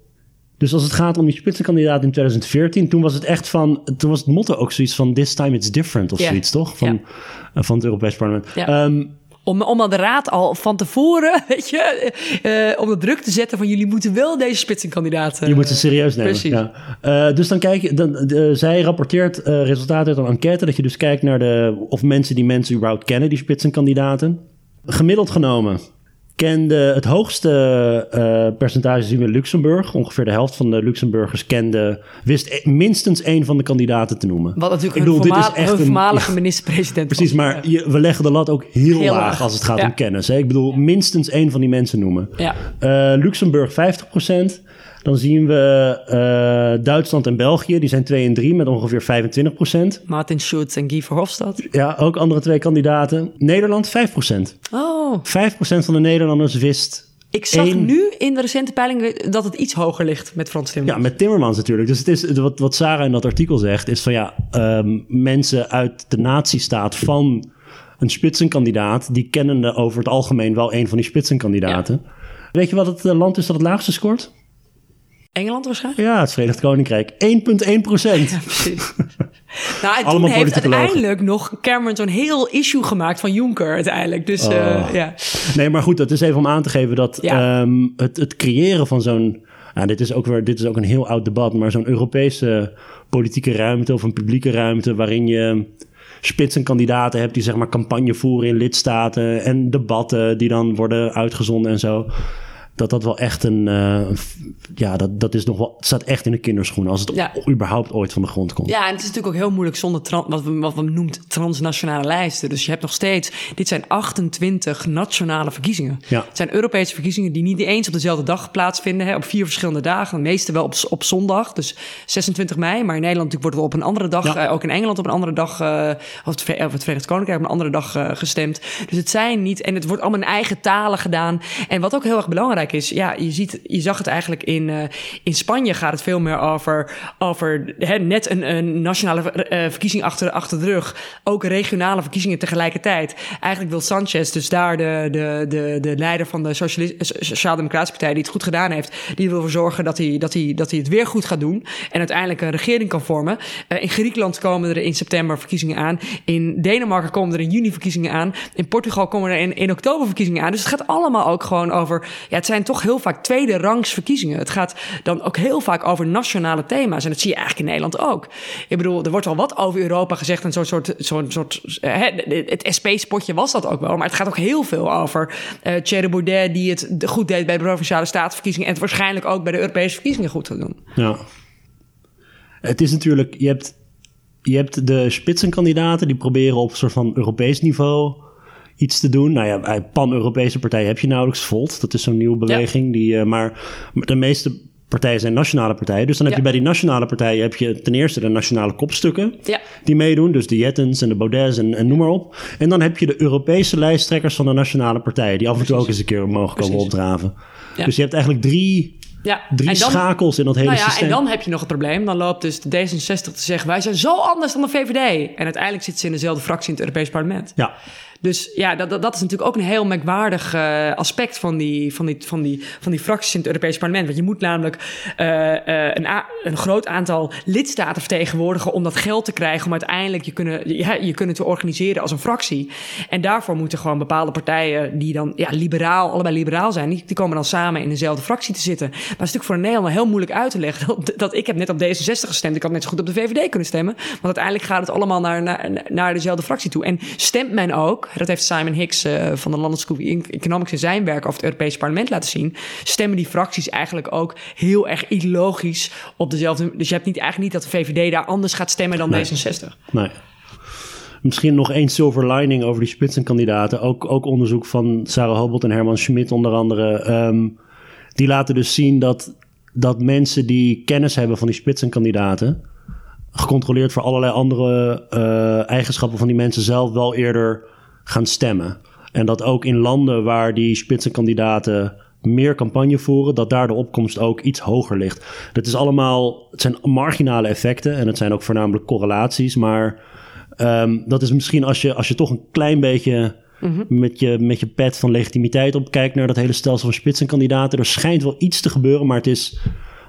A: Dus als het gaat om die spitsenkandidaat in 2014, toen was het echt van, toen was het motto ook zoiets van this time it's different of zoiets, toch? Van, yeah. van het Europees Parlement. Yeah. Um,
B: om, om aan de raad al van tevoren, weet je, uh, om de druk te zetten van jullie moeten wel deze spitsenkandidaten.
A: Je moet ze serieus nemen. Precies. Ja. Uh, dus dan kijk je, dan, zij rapporteert uh, resultaten uit een enquête, dat je dus kijkt naar de, of mensen die mensen überhaupt kennen, die spitsenkandidaten. Gemiddeld genomen kende het hoogste uh, percentage zien we in Luxemburg. Ongeveer de helft van de Luxemburgers kende, wist e- minstens één van de kandidaten te noemen.
B: Wat natuurlijk Ik bedoel, een, dit is echt een voormalige minister-president
A: Precies, maar je, we leggen de lat ook heel, heel laag, als het gaat ja. om kennis. Hè? Ik bedoel, minstens één van die mensen noemen. Ja. Uh, Luxemburg 50 dan zien we uh, Duitsland en België, die zijn 2 en 3 met ongeveer 25 procent.
B: Martin Schulz en Guy Verhofstadt.
A: Ja, ook andere twee kandidaten. Nederland 5 procent. Oh. 5 procent van de Nederlanders wist
B: ik zag nu in de recente peilingen dat het iets hoger ligt met Frans Timmermans.
A: Ja, met Timmermans natuurlijk. Dus het is, wat, wat Sarah in dat artikel zegt, is van ja, um, mensen uit de natiestaat van een spitsenkandidaat, die kennen over het algemeen wel een van die spitsenkandidaten. Ja. Weet je wat het eh, land is dat het laagste scoort?
B: Engeland waarschijnlijk?
A: Ja, het Verenigd Koninkrijk. 1,1 procent. Ja, precies.
B: nou, en toen heeft uiteindelijk nog Cameron zo'n heel issue gemaakt van Juncker uiteindelijk. Dus uh, ja.
A: Nee, maar goed, dat is even om aan te geven dat ja. um, het, het creëren van zo'n... Nou, dit, is ook weer, dit is ook een heel oud debat, maar zo'n Europese politieke ruimte of een publieke ruimte waarin je spitsenkandidaten hebt die zeg maar campagne voeren in lidstaten en debatten die dan worden uitgezonden en zo dat dat wel echt een. Uh, ja, dat, dat is nog wel. Het staat echt in de kinderschoenen. Als het ja. überhaupt ooit van de grond komt.
B: Ja, en het is natuurlijk ook heel moeilijk zonder wat, we, wat we noemt transnationale lijsten. Dus je hebt nog steeds. Dit zijn 28 nationale verkiezingen. Ja. Het zijn Europese verkiezingen die niet eens op dezelfde dag plaatsvinden. Hè, op vier verschillende dagen. De meeste wel op, op zondag. Dus 26 mei. Maar in Nederland natuurlijk wordt wel op een andere dag. Ja. Uh, ook in Engeland op een andere dag. Uh, of, het, of het Verenigd Koninkrijk op een andere dag gestemd. Dus het zijn niet. En het wordt allemaal in eigen talen gedaan. En wat ook heel erg belangrijk is, ja, je, ziet, je zag het eigenlijk in, uh, in Spanje gaat het veel meer over, over hè, net een, een nationale uh, verkiezing achter, achter de rug. Ook regionale verkiezingen tegelijkertijd. Eigenlijk wil Sanchez, dus daar de, de, de, de leider van de Sociaal-Democratische Partij, die het goed gedaan heeft, die wil ervoor zorgen dat hij, dat, hij, dat hij het weer goed gaat doen. En uiteindelijk een regering kan vormen. Uh, in Griekenland komen er in september verkiezingen aan. In Denemarken komen er in juni verkiezingen aan. In Portugal komen er in, in oktober verkiezingen aan. Dus het gaat allemaal ook gewoon over. Ja, het zijn toch heel vaak tweede rangs verkiezingen. Het gaat dan ook heel vaak over nationale thema's. En dat zie je eigenlijk in Nederland ook. Ik bedoel, er wordt al wat over Europa gezegd. En zo'n soort. Zo'n soort uh, het SP-spotje was dat ook wel. Maar het gaat ook heel veel over uh, Thierry Baudet, die het goed deed bij de provinciale statenverkiezingen. En het waarschijnlijk ook bij de Europese verkiezingen goed gaat doen.
A: Ja. Het is natuurlijk. Je hebt je hebt de spitsenkandidaten die proberen op een soort van Europees niveau iets te doen. Nou ja, pan-Europese partijen heb je nauwelijks. Volt, dat is zo'n nieuwe beweging. Die, uh, maar de meeste partijen zijn nationale partijen. Dus dan heb je bij die nationale partijen heb je ten eerste de nationale kopstukken
B: ja.
A: die meedoen. Dus de Jettens en de Baudets en, en, noem maar op. En dan heb je de Europese lijsttrekkers van de nationale partijen. Die af en toe ook eens een keer mogen komen opdraven. Dus je hebt eigenlijk drie
B: ja.
A: Drie
B: en dan,
A: schakels in dat hele
B: nou ja,
A: systeem.
B: En dan heb je nog het probleem. Dan loopt dus de D66 te zeggen... wij zijn zo anders dan de VVD. En uiteindelijk zitten ze in dezelfde fractie in het Europees Parlement.
A: Ja.
B: Dus ja, dat, dat, is natuurlijk ook een heel merkwaardig uh, aspect van die, van, van, die, van die fracties in het Europees Parlement. Want je moet namelijk uh, uh, een, een groot aantal lidstaten vertegenwoordigen om dat geld te krijgen om uiteindelijk je kunnen, ja, je kunnen te organiseren als een fractie. En daarvoor moeten gewoon bepaalde partijen die dan ja, liberaal, allebei liberaal zijn, die, die komen dan samen in dezelfde fractie te zitten. Maar het is natuurlijk voor een Nederlander heel moeilijk uit te leggen dat, dat ik heb net op D66 gestemd, ik had net zo goed op de VVD kunnen stemmen. Want uiteindelijk gaat het allemaal naar, naar, naar dezelfde fractie toe. En stemt men ook, dat heeft Simon Hicks uh, van de London School of Economics in zijn werk over het Europese parlement laten zien, stemmen die fracties eigenlijk ook heel erg ideologisch op dezelfde. Dus je hebt niet, eigenlijk niet dat de VVD daar anders gaat stemmen dan
A: nee.
B: D66.
A: Nee. Misschien nog één silver lining over die spitsenkandidaten. Ook, ook onderzoek van Sarah Hobelt en Herman Schmidt onder andere. Um, die laten dus zien dat, dat mensen die kennis hebben van die spitsenkandidaten gecontroleerd voor allerlei andere uh, eigenschappen van die mensen zelf wel eerder gaan stemmen. En dat ook in landen waar die spitsenkandidaten meer campagne voeren, dat daar de opkomst ook iets hoger ligt. Dat is allemaal, het zijn marginale effecten en het zijn ook voornamelijk correlaties, maar um, dat is misschien als je, als je toch een klein beetje mm-hmm. met, je, met je pet van legitimiteit opkijkt naar dat hele stelsel van spitsenkandidaten. Er schijnt wel iets te gebeuren, maar het is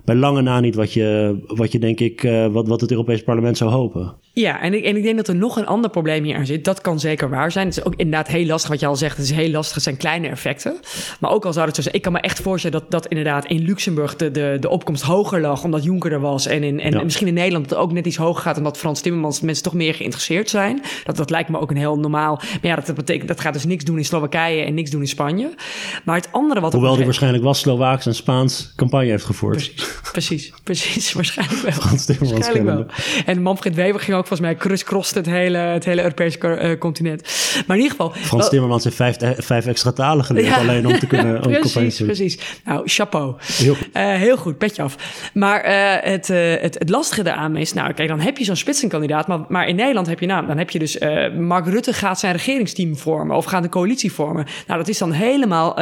A: bij lange na niet wat je, wat je denk ik, uh, wat, wat het Europees Parlement zou hopen.
B: Ja, en ik, en ik denk dat er nog een ander probleem hier aan zit. Dat kan zeker waar zijn. Het is ook inderdaad heel lastig wat je al zegt. Het is heel lastig. Het zijn kleine effecten. Maar ook al zou het zo zijn. Ik kan me echt voorstellen dat, dat inderdaad in Luxemburg de, de, de opkomst hoger lag. Omdat Juncker er was. En, in, en, ja. misschien in Nederland het ook net iets hoger gaat. Omdat Frans Timmermans mensen toch meer geïnteresseerd zijn. Dat, dat lijkt me ook een heel normaal. Maar ja, dat, betekent dat gaat dus niks doen in Slowakije en niks doen in Spanje. Maar het andere wat.
A: Hoewel hij waarschijnlijk was Slovaaks en Spaans campagne heeft gevoerd.
B: Precies, precies, precies waarschijnlijk wel.
A: Frans Timmermans
B: waarschijnlijk wel. En Manfred Weber ging ook volgens mij crisscross het hele, het hele Europese uh, continent. Maar in ieder geval...
A: Frans wel, Timmermans heeft vijf, vijf extra talen geleerd ja, alleen om te kunnen... Om
B: precies, precies. Nou, chapeau. Heel goed. Uh, heel goed, petje af. Maar uh, het, het, het lastige daaraan is... Nou, kijk, dan heb je zo'n spitsenkandidaat. Maar, maar in Nederland heb je... Nou, dan heb je dus... Mark Rutte gaat zijn regeringsteam vormen. Of gaat een coalitie vormen. Nou, dat is dan helemaal...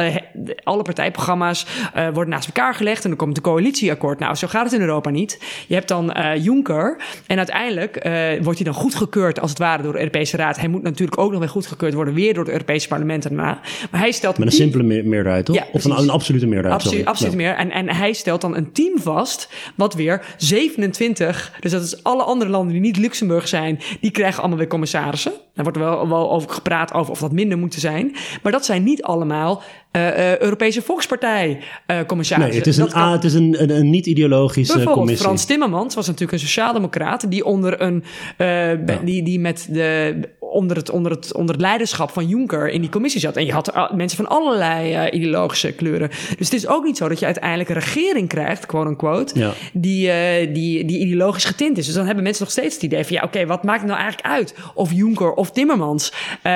B: alle partijprogramma's worden naast elkaar gelegd. En dan komt een coalitieakkoord. Nou, zo gaat het in Europa niet. Je hebt dan Juncker. En uiteindelijk wordt hij dan goedgekeurd als het ware door de Europese Raad. Hij moet natuurlijk ook nog weer goedgekeurd worden, weer door het Europese parlement daarna. Maar hij stelt.
A: Met een simpele meerderheid, toch?
B: Ja,
A: of een, een, absolute meerderheid.
B: Absolu absoluut meer. En, en hij stelt dan een team vast, wat weer 27, dus dat is alle andere landen die niet Luxemburg zijn, die krijgen allemaal weer commissarissen. Daar wordt wel, wel over gepraat over of dat minder moeten zijn. Maar dat zijn niet allemaal uh, uh, Europese Volkspartij uh, commissarissen.
A: Nee, het is een, kan... het is een, een, een niet-ideologische commissie.
B: Frans Timmermans was natuurlijk een sociaaldemocraat die onder een ja. die, die met de onder het, onder, het, onder het leiderschap van Juncker in die commissie zat. En je had mensen van allerlei uh, ideologische kleuren. Dus het is ook niet zo dat je uiteindelijk een regering krijgt, quote unquote,
A: ja.
B: die, uh, die, die ideologisch getint is. Dus dan hebben mensen nog steeds het idee van ja, oké, okay, wat maakt het nou eigenlijk uit of Juncker of Timmermans uh,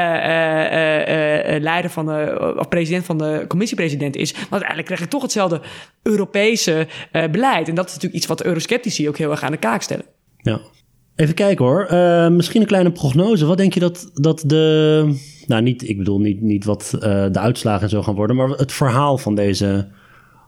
B: leider van de, of president van de commissiepresident is. Want uiteindelijk krijg je toch hetzelfde Europese beleid. En dat is natuurlijk iets wat de eurosceptici ook heel erg aan de kaak stellen.
A: Ja. Even kijken hoor. Uh, misschien een kleine prognose. Wat denk je dat, dat de. Nou, niet, ik bedoel niet, niet wat uh, de uitslagen en zo gaan worden, maar het verhaal van deze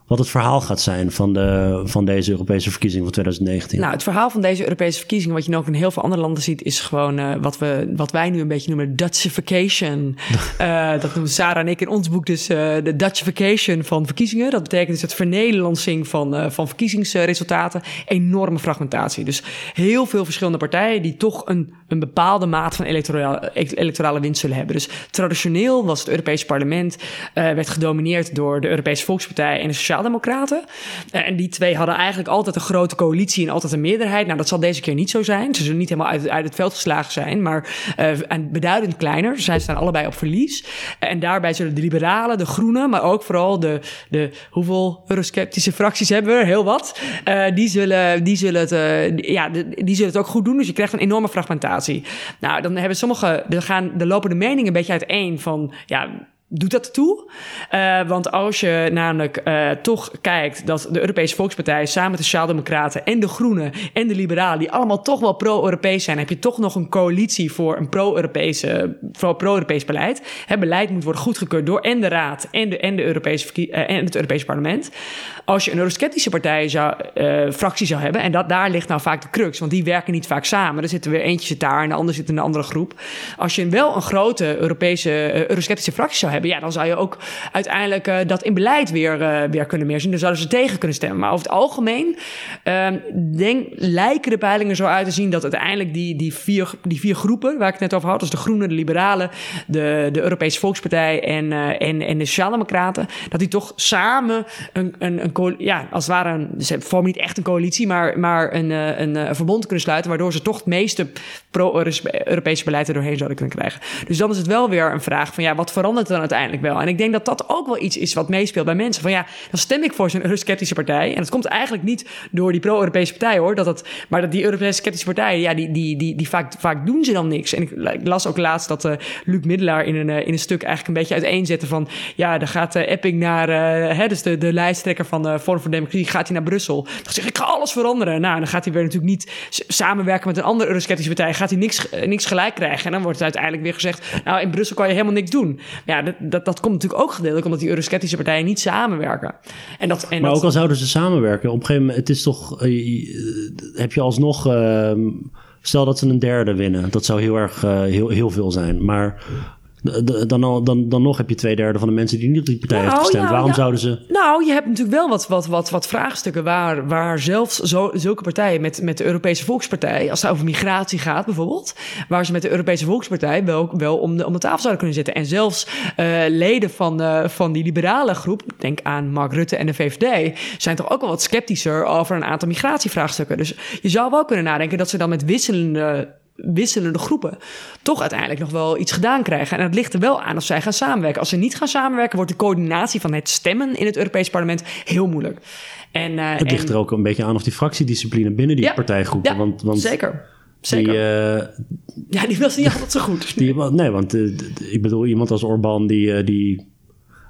A: wat het verhaal gaat zijn van, de, van deze Europese verkiezingen van 2019.
B: Nou, het verhaal van deze Europese verkiezingen, wat je ook in heel veel andere landen ziet, is gewoon uh, wat, we, wat wij nu een beetje noemen Dutchification. uh, dat noemen Sarah en ik in ons boek dus uh, de Dutchification van verkiezingen. Dat betekent dus het vernederlandsing van, van verkiezingsresultaten. Enorme fragmentatie. Dus heel veel verschillende partijen die toch een, een bepaalde maat van electorale, electorale winst zullen hebben. Dus traditioneel was het Europese parlement werd gedomineerd door de Europese Volkspartij en de Sociaal Sociaaldemocraten. Uh, en die twee hadden eigenlijk altijd een grote coalitie en altijd een meerderheid. Nou, dat zal deze keer niet zo zijn. Ze zullen niet helemaal uit, uit het veld geslagen zijn, maar uh, beduidend kleiner. Zij staan allebei op verlies. En daarbij zullen de liberalen, de groenen, maar ook vooral de, de hoeveel eurosceptische fracties hebben we? Heel wat. die, zullen, die, zullen het, ja, die zullen het ook goed doen. Dus je krijgt een enorme fragmentatie. Nou, dan hebben sommige, er gaan, de lopen de meningen een beetje uiteen van, ja, doet dat toe. Uh, want als je namelijk uh, toch kijkt dat de Europese Volkspartij samen met de Sociaaldemocraten en de Groenen en de Liberalen, die allemaal toch wel pro-Europees zijn, heb je toch nog een coalitie voor een pro-Europese, pro-Europees beleid. Het beleid moet worden goedgekeurd door en de Raad en, de, en, de Europese, uh, en het Europese Parlement. Als je een eurosceptische partij zou, fractie zou hebben, en dat, daar ligt nou vaak de crux, want die werken niet vaak samen. Er zitten weer eentje zit daar en de ander zit in een andere groep. Als je wel een grote Europese, eurosceptische fractie zou hebben, ja, dan zou je ook uiteindelijk uh, dat in beleid weer, uh, weer kunnen meezien. Dan zouden ze tegen kunnen stemmen. Maar over het algemeen uh, denk, lijken de peilingen zo uit te zien dat uiteindelijk die, die, vier, die vier groepen waar ik het net over had, dus de Groenen, de Liberalen, de, de Europese Volkspartij en, uh, en, en de Sociaaldemocraten, dat die toch samen een, een, een ja, als het ware, een, ze vormen niet echt een coalitie, maar, maar een, een, verbond kunnen sluiten, waardoor ze toch het meeste pro-Europese beleid er doorheen zouden kunnen krijgen. Dus dan is het wel weer een vraag van ja, wat verandert er dan uiteindelijk wel. En ik denk dat dat ook wel iets is wat meespeelt bij mensen. Van ja, dan stem ik voor zo'n eurosceptische partij. En dat komt eigenlijk niet door die pro-Europese partij hoor. Dat maar dat die Europese sceptische partijen, ja, die, die, die, die vaak, vaak doen ze dan niks. En ik, las ook laatst dat uh, Luc Middelaar in een, uh, in een stuk eigenlijk een beetje uiteenzetten van ja, dan gaat uh, Epping naar, hè, dus de, de lijsttrekker van de Forum voor Democratie, gaat hij naar Brussel. Dan zegt ik ga alles veranderen. Nou, dan gaat hij weer natuurlijk niet samenwerken met een andere eurosceptische partij. Gaat hij niks, niks gelijk krijgen. En dan wordt het uiteindelijk weer gezegd, nou, in Brussel kan je helemaal niks doen. Ja, dat, dat, dat komt natuurlijk ook gedeeltelijk omdat die eurosceptische partijen niet samenwerken. En dat, en
A: maar
B: dat...
A: ook al zouden ze samenwerken, op een gegeven moment, het is toch, uh, heb je alsnog, uh, stel dat ze een derde winnen, dat zou heel erg, uh, heel, heel veel zijn. Maar dan, dan, dan nog heb je twee derde van de mensen die niet op die partij nou, hebben gestemd. Ja, Waarom
B: ja.
A: zouden ze.
B: Nou, je hebt natuurlijk wel wat, wat, wat, wat vraagstukken waar, waar zelfs zo, zulke partijen met, met de Europese Volkspartij, als het over migratie gaat bijvoorbeeld, waar ze met de Europese Volkspartij wel, wel om, de, om de tafel zouden kunnen zitten. En zelfs uh, leden van, uh, van die liberale groep, denk aan Mark Rutte en de VVD, zijn toch ook wel wat sceptischer over een aantal migratievraagstukken. Dus je zou wel kunnen nadenken dat ze dan met wisselende wisselende groepen toch uiteindelijk nog wel iets gedaan krijgen. En het ligt er wel aan of zij gaan samenwerken. Als ze niet gaan samenwerken, wordt de coördinatie van het stemmen in het Europees Parlement heel moeilijk. En, uh,
A: het ligt
B: en...
A: er ook een beetje aan of die fractiediscipline binnen die
B: ja,
A: partijgroepen.
B: Ja,
A: want, want
B: zeker. Zeker.
A: Die, uh,
B: ja, die was niet altijd zo goed.
A: Die, nee, want uh, ik bedoel, iemand als Orbán die, die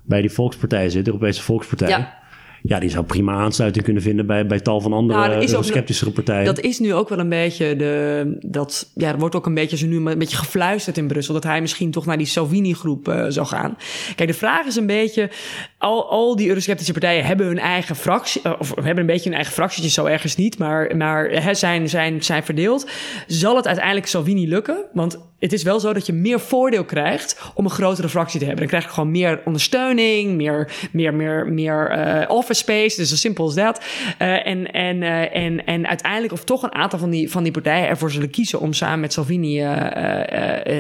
A: bij die volkspartij zit, de Europese Volkspartij.
B: Ja
A: ja, die zou prima aansluiting kunnen vinden bij, bij tal van andere nou, sceptischere partijen.
B: Dat is nu ook wel een beetje de. Dat, ja, er wordt ook een beetje zo nu een beetje gefluisterd in Brussel. Dat hij misschien toch naar die Salvini-groep uh, zou gaan. Kijk, de vraag is een beetje. Al, al die eurosceptische partijen hebben hun eigen fractie. Of hebben een beetje hun eigen fractietjes, zo ergens niet. Maar, maar hè, zijn, zijn, zijn verdeeld. Zal het uiteindelijk Salvini lukken? Want het is wel zo dat je meer voordeel krijgt om een grotere fractie te hebben. Dan krijg je gewoon meer ondersteuning, meer, meer, meer, meer uh, office space. Dus zo simpel als dat. Uh, en, en, uh, en, en uiteindelijk, of toch een aantal van die, van die partijen ervoor zullen kiezen om samen met Salvini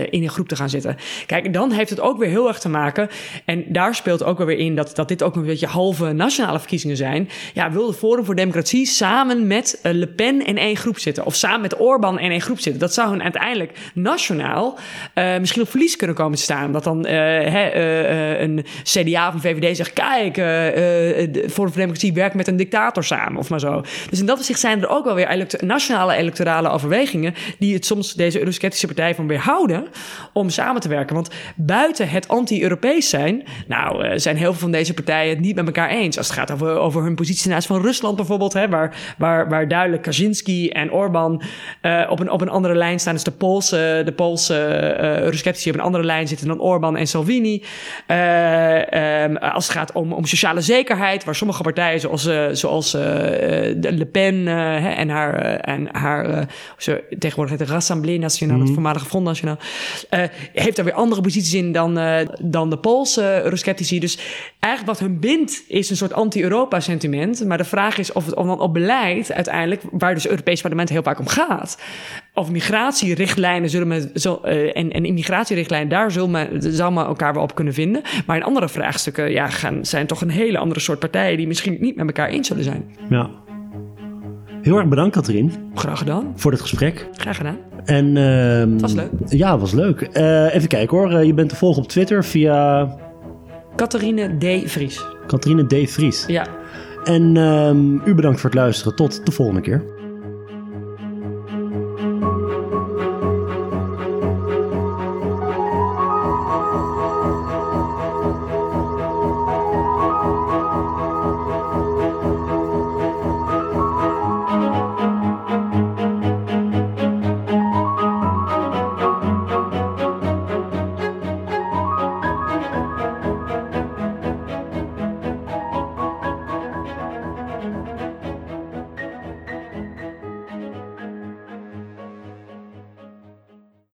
B: in een groep te gaan zitten. Kijk, dan heeft het ook weer heel erg te maken. En daar speelt ook weer in dat, dat dit ook een beetje halve nationale verkiezingen zijn. Ja, wil de Forum voor Democratie samen met Le Pen in één groep zitten? Of samen met Orbán in één groep zitten? Dat zou hun uiteindelijk nationaal uh, misschien op verlies kunnen komen te staan. Dat dan he, uh, een CDA van VVD zegt: kijk, de voor Democratie werkt met een dictator samen, of maar zo. Dus in dat opzicht zijn er ook wel weer elect nationale electorale overwegingen die het soms deze eurosceptische partij van weerhouden om samen te werken. Want buiten het anti-Europees zijn, nou, zijn heel veel van deze partijen het niet met elkaar eens. Als het gaat over, over hun positie naast van Rusland bijvoorbeeld, hè, waar, waar, waar duidelijk Kaczynski en Orbán op, een, op een andere lijn staan. Dus de Poolse, de Poolse uh, eurosceptici op een andere lijn zitten dan Orbán en Salvini. Uh, um, als het gaat om, om sociale zekerheid, waar sommige partijen, zoals, uh, zoals Le Pen en haar, en haar tegenwoordig de Rassemblée Nationale, mm -hmm. het voormalige Front National, heeft daar weer andere posities in dan, dan de Poolse Eurosceptici. Dus eigenlijk wat hun bindt is een soort anti-Europa sentiment. Maar de vraag is of het dan op beleid uiteindelijk, waar dus het Europese parlement heel vaak om gaat, of migratierichtlijnen zullen met, zo, en, en immigratierichtlijnen, daar zullen men, zal men elkaar wel op kunnen vinden. Maar in andere vraagstukken ja, gaan, zijn toch een hele andere soort partijen die misschien niet met elkaar eens zullen zijn.
A: Ja. Heel erg bedankt, Katrien.
B: Graag gedaan.
A: Voor dit gesprek.
B: Graag gedaan.
A: En, uh,
B: het was leuk.
A: Ja, het was leuk. Uh, even kijken hoor. Uh, je bent te volgen op Twitter via...
B: Catharine D. Vries.
A: Catharine D. Vries.
B: Ja.
A: En u bedankt voor het luisteren. Tot de volgende keer.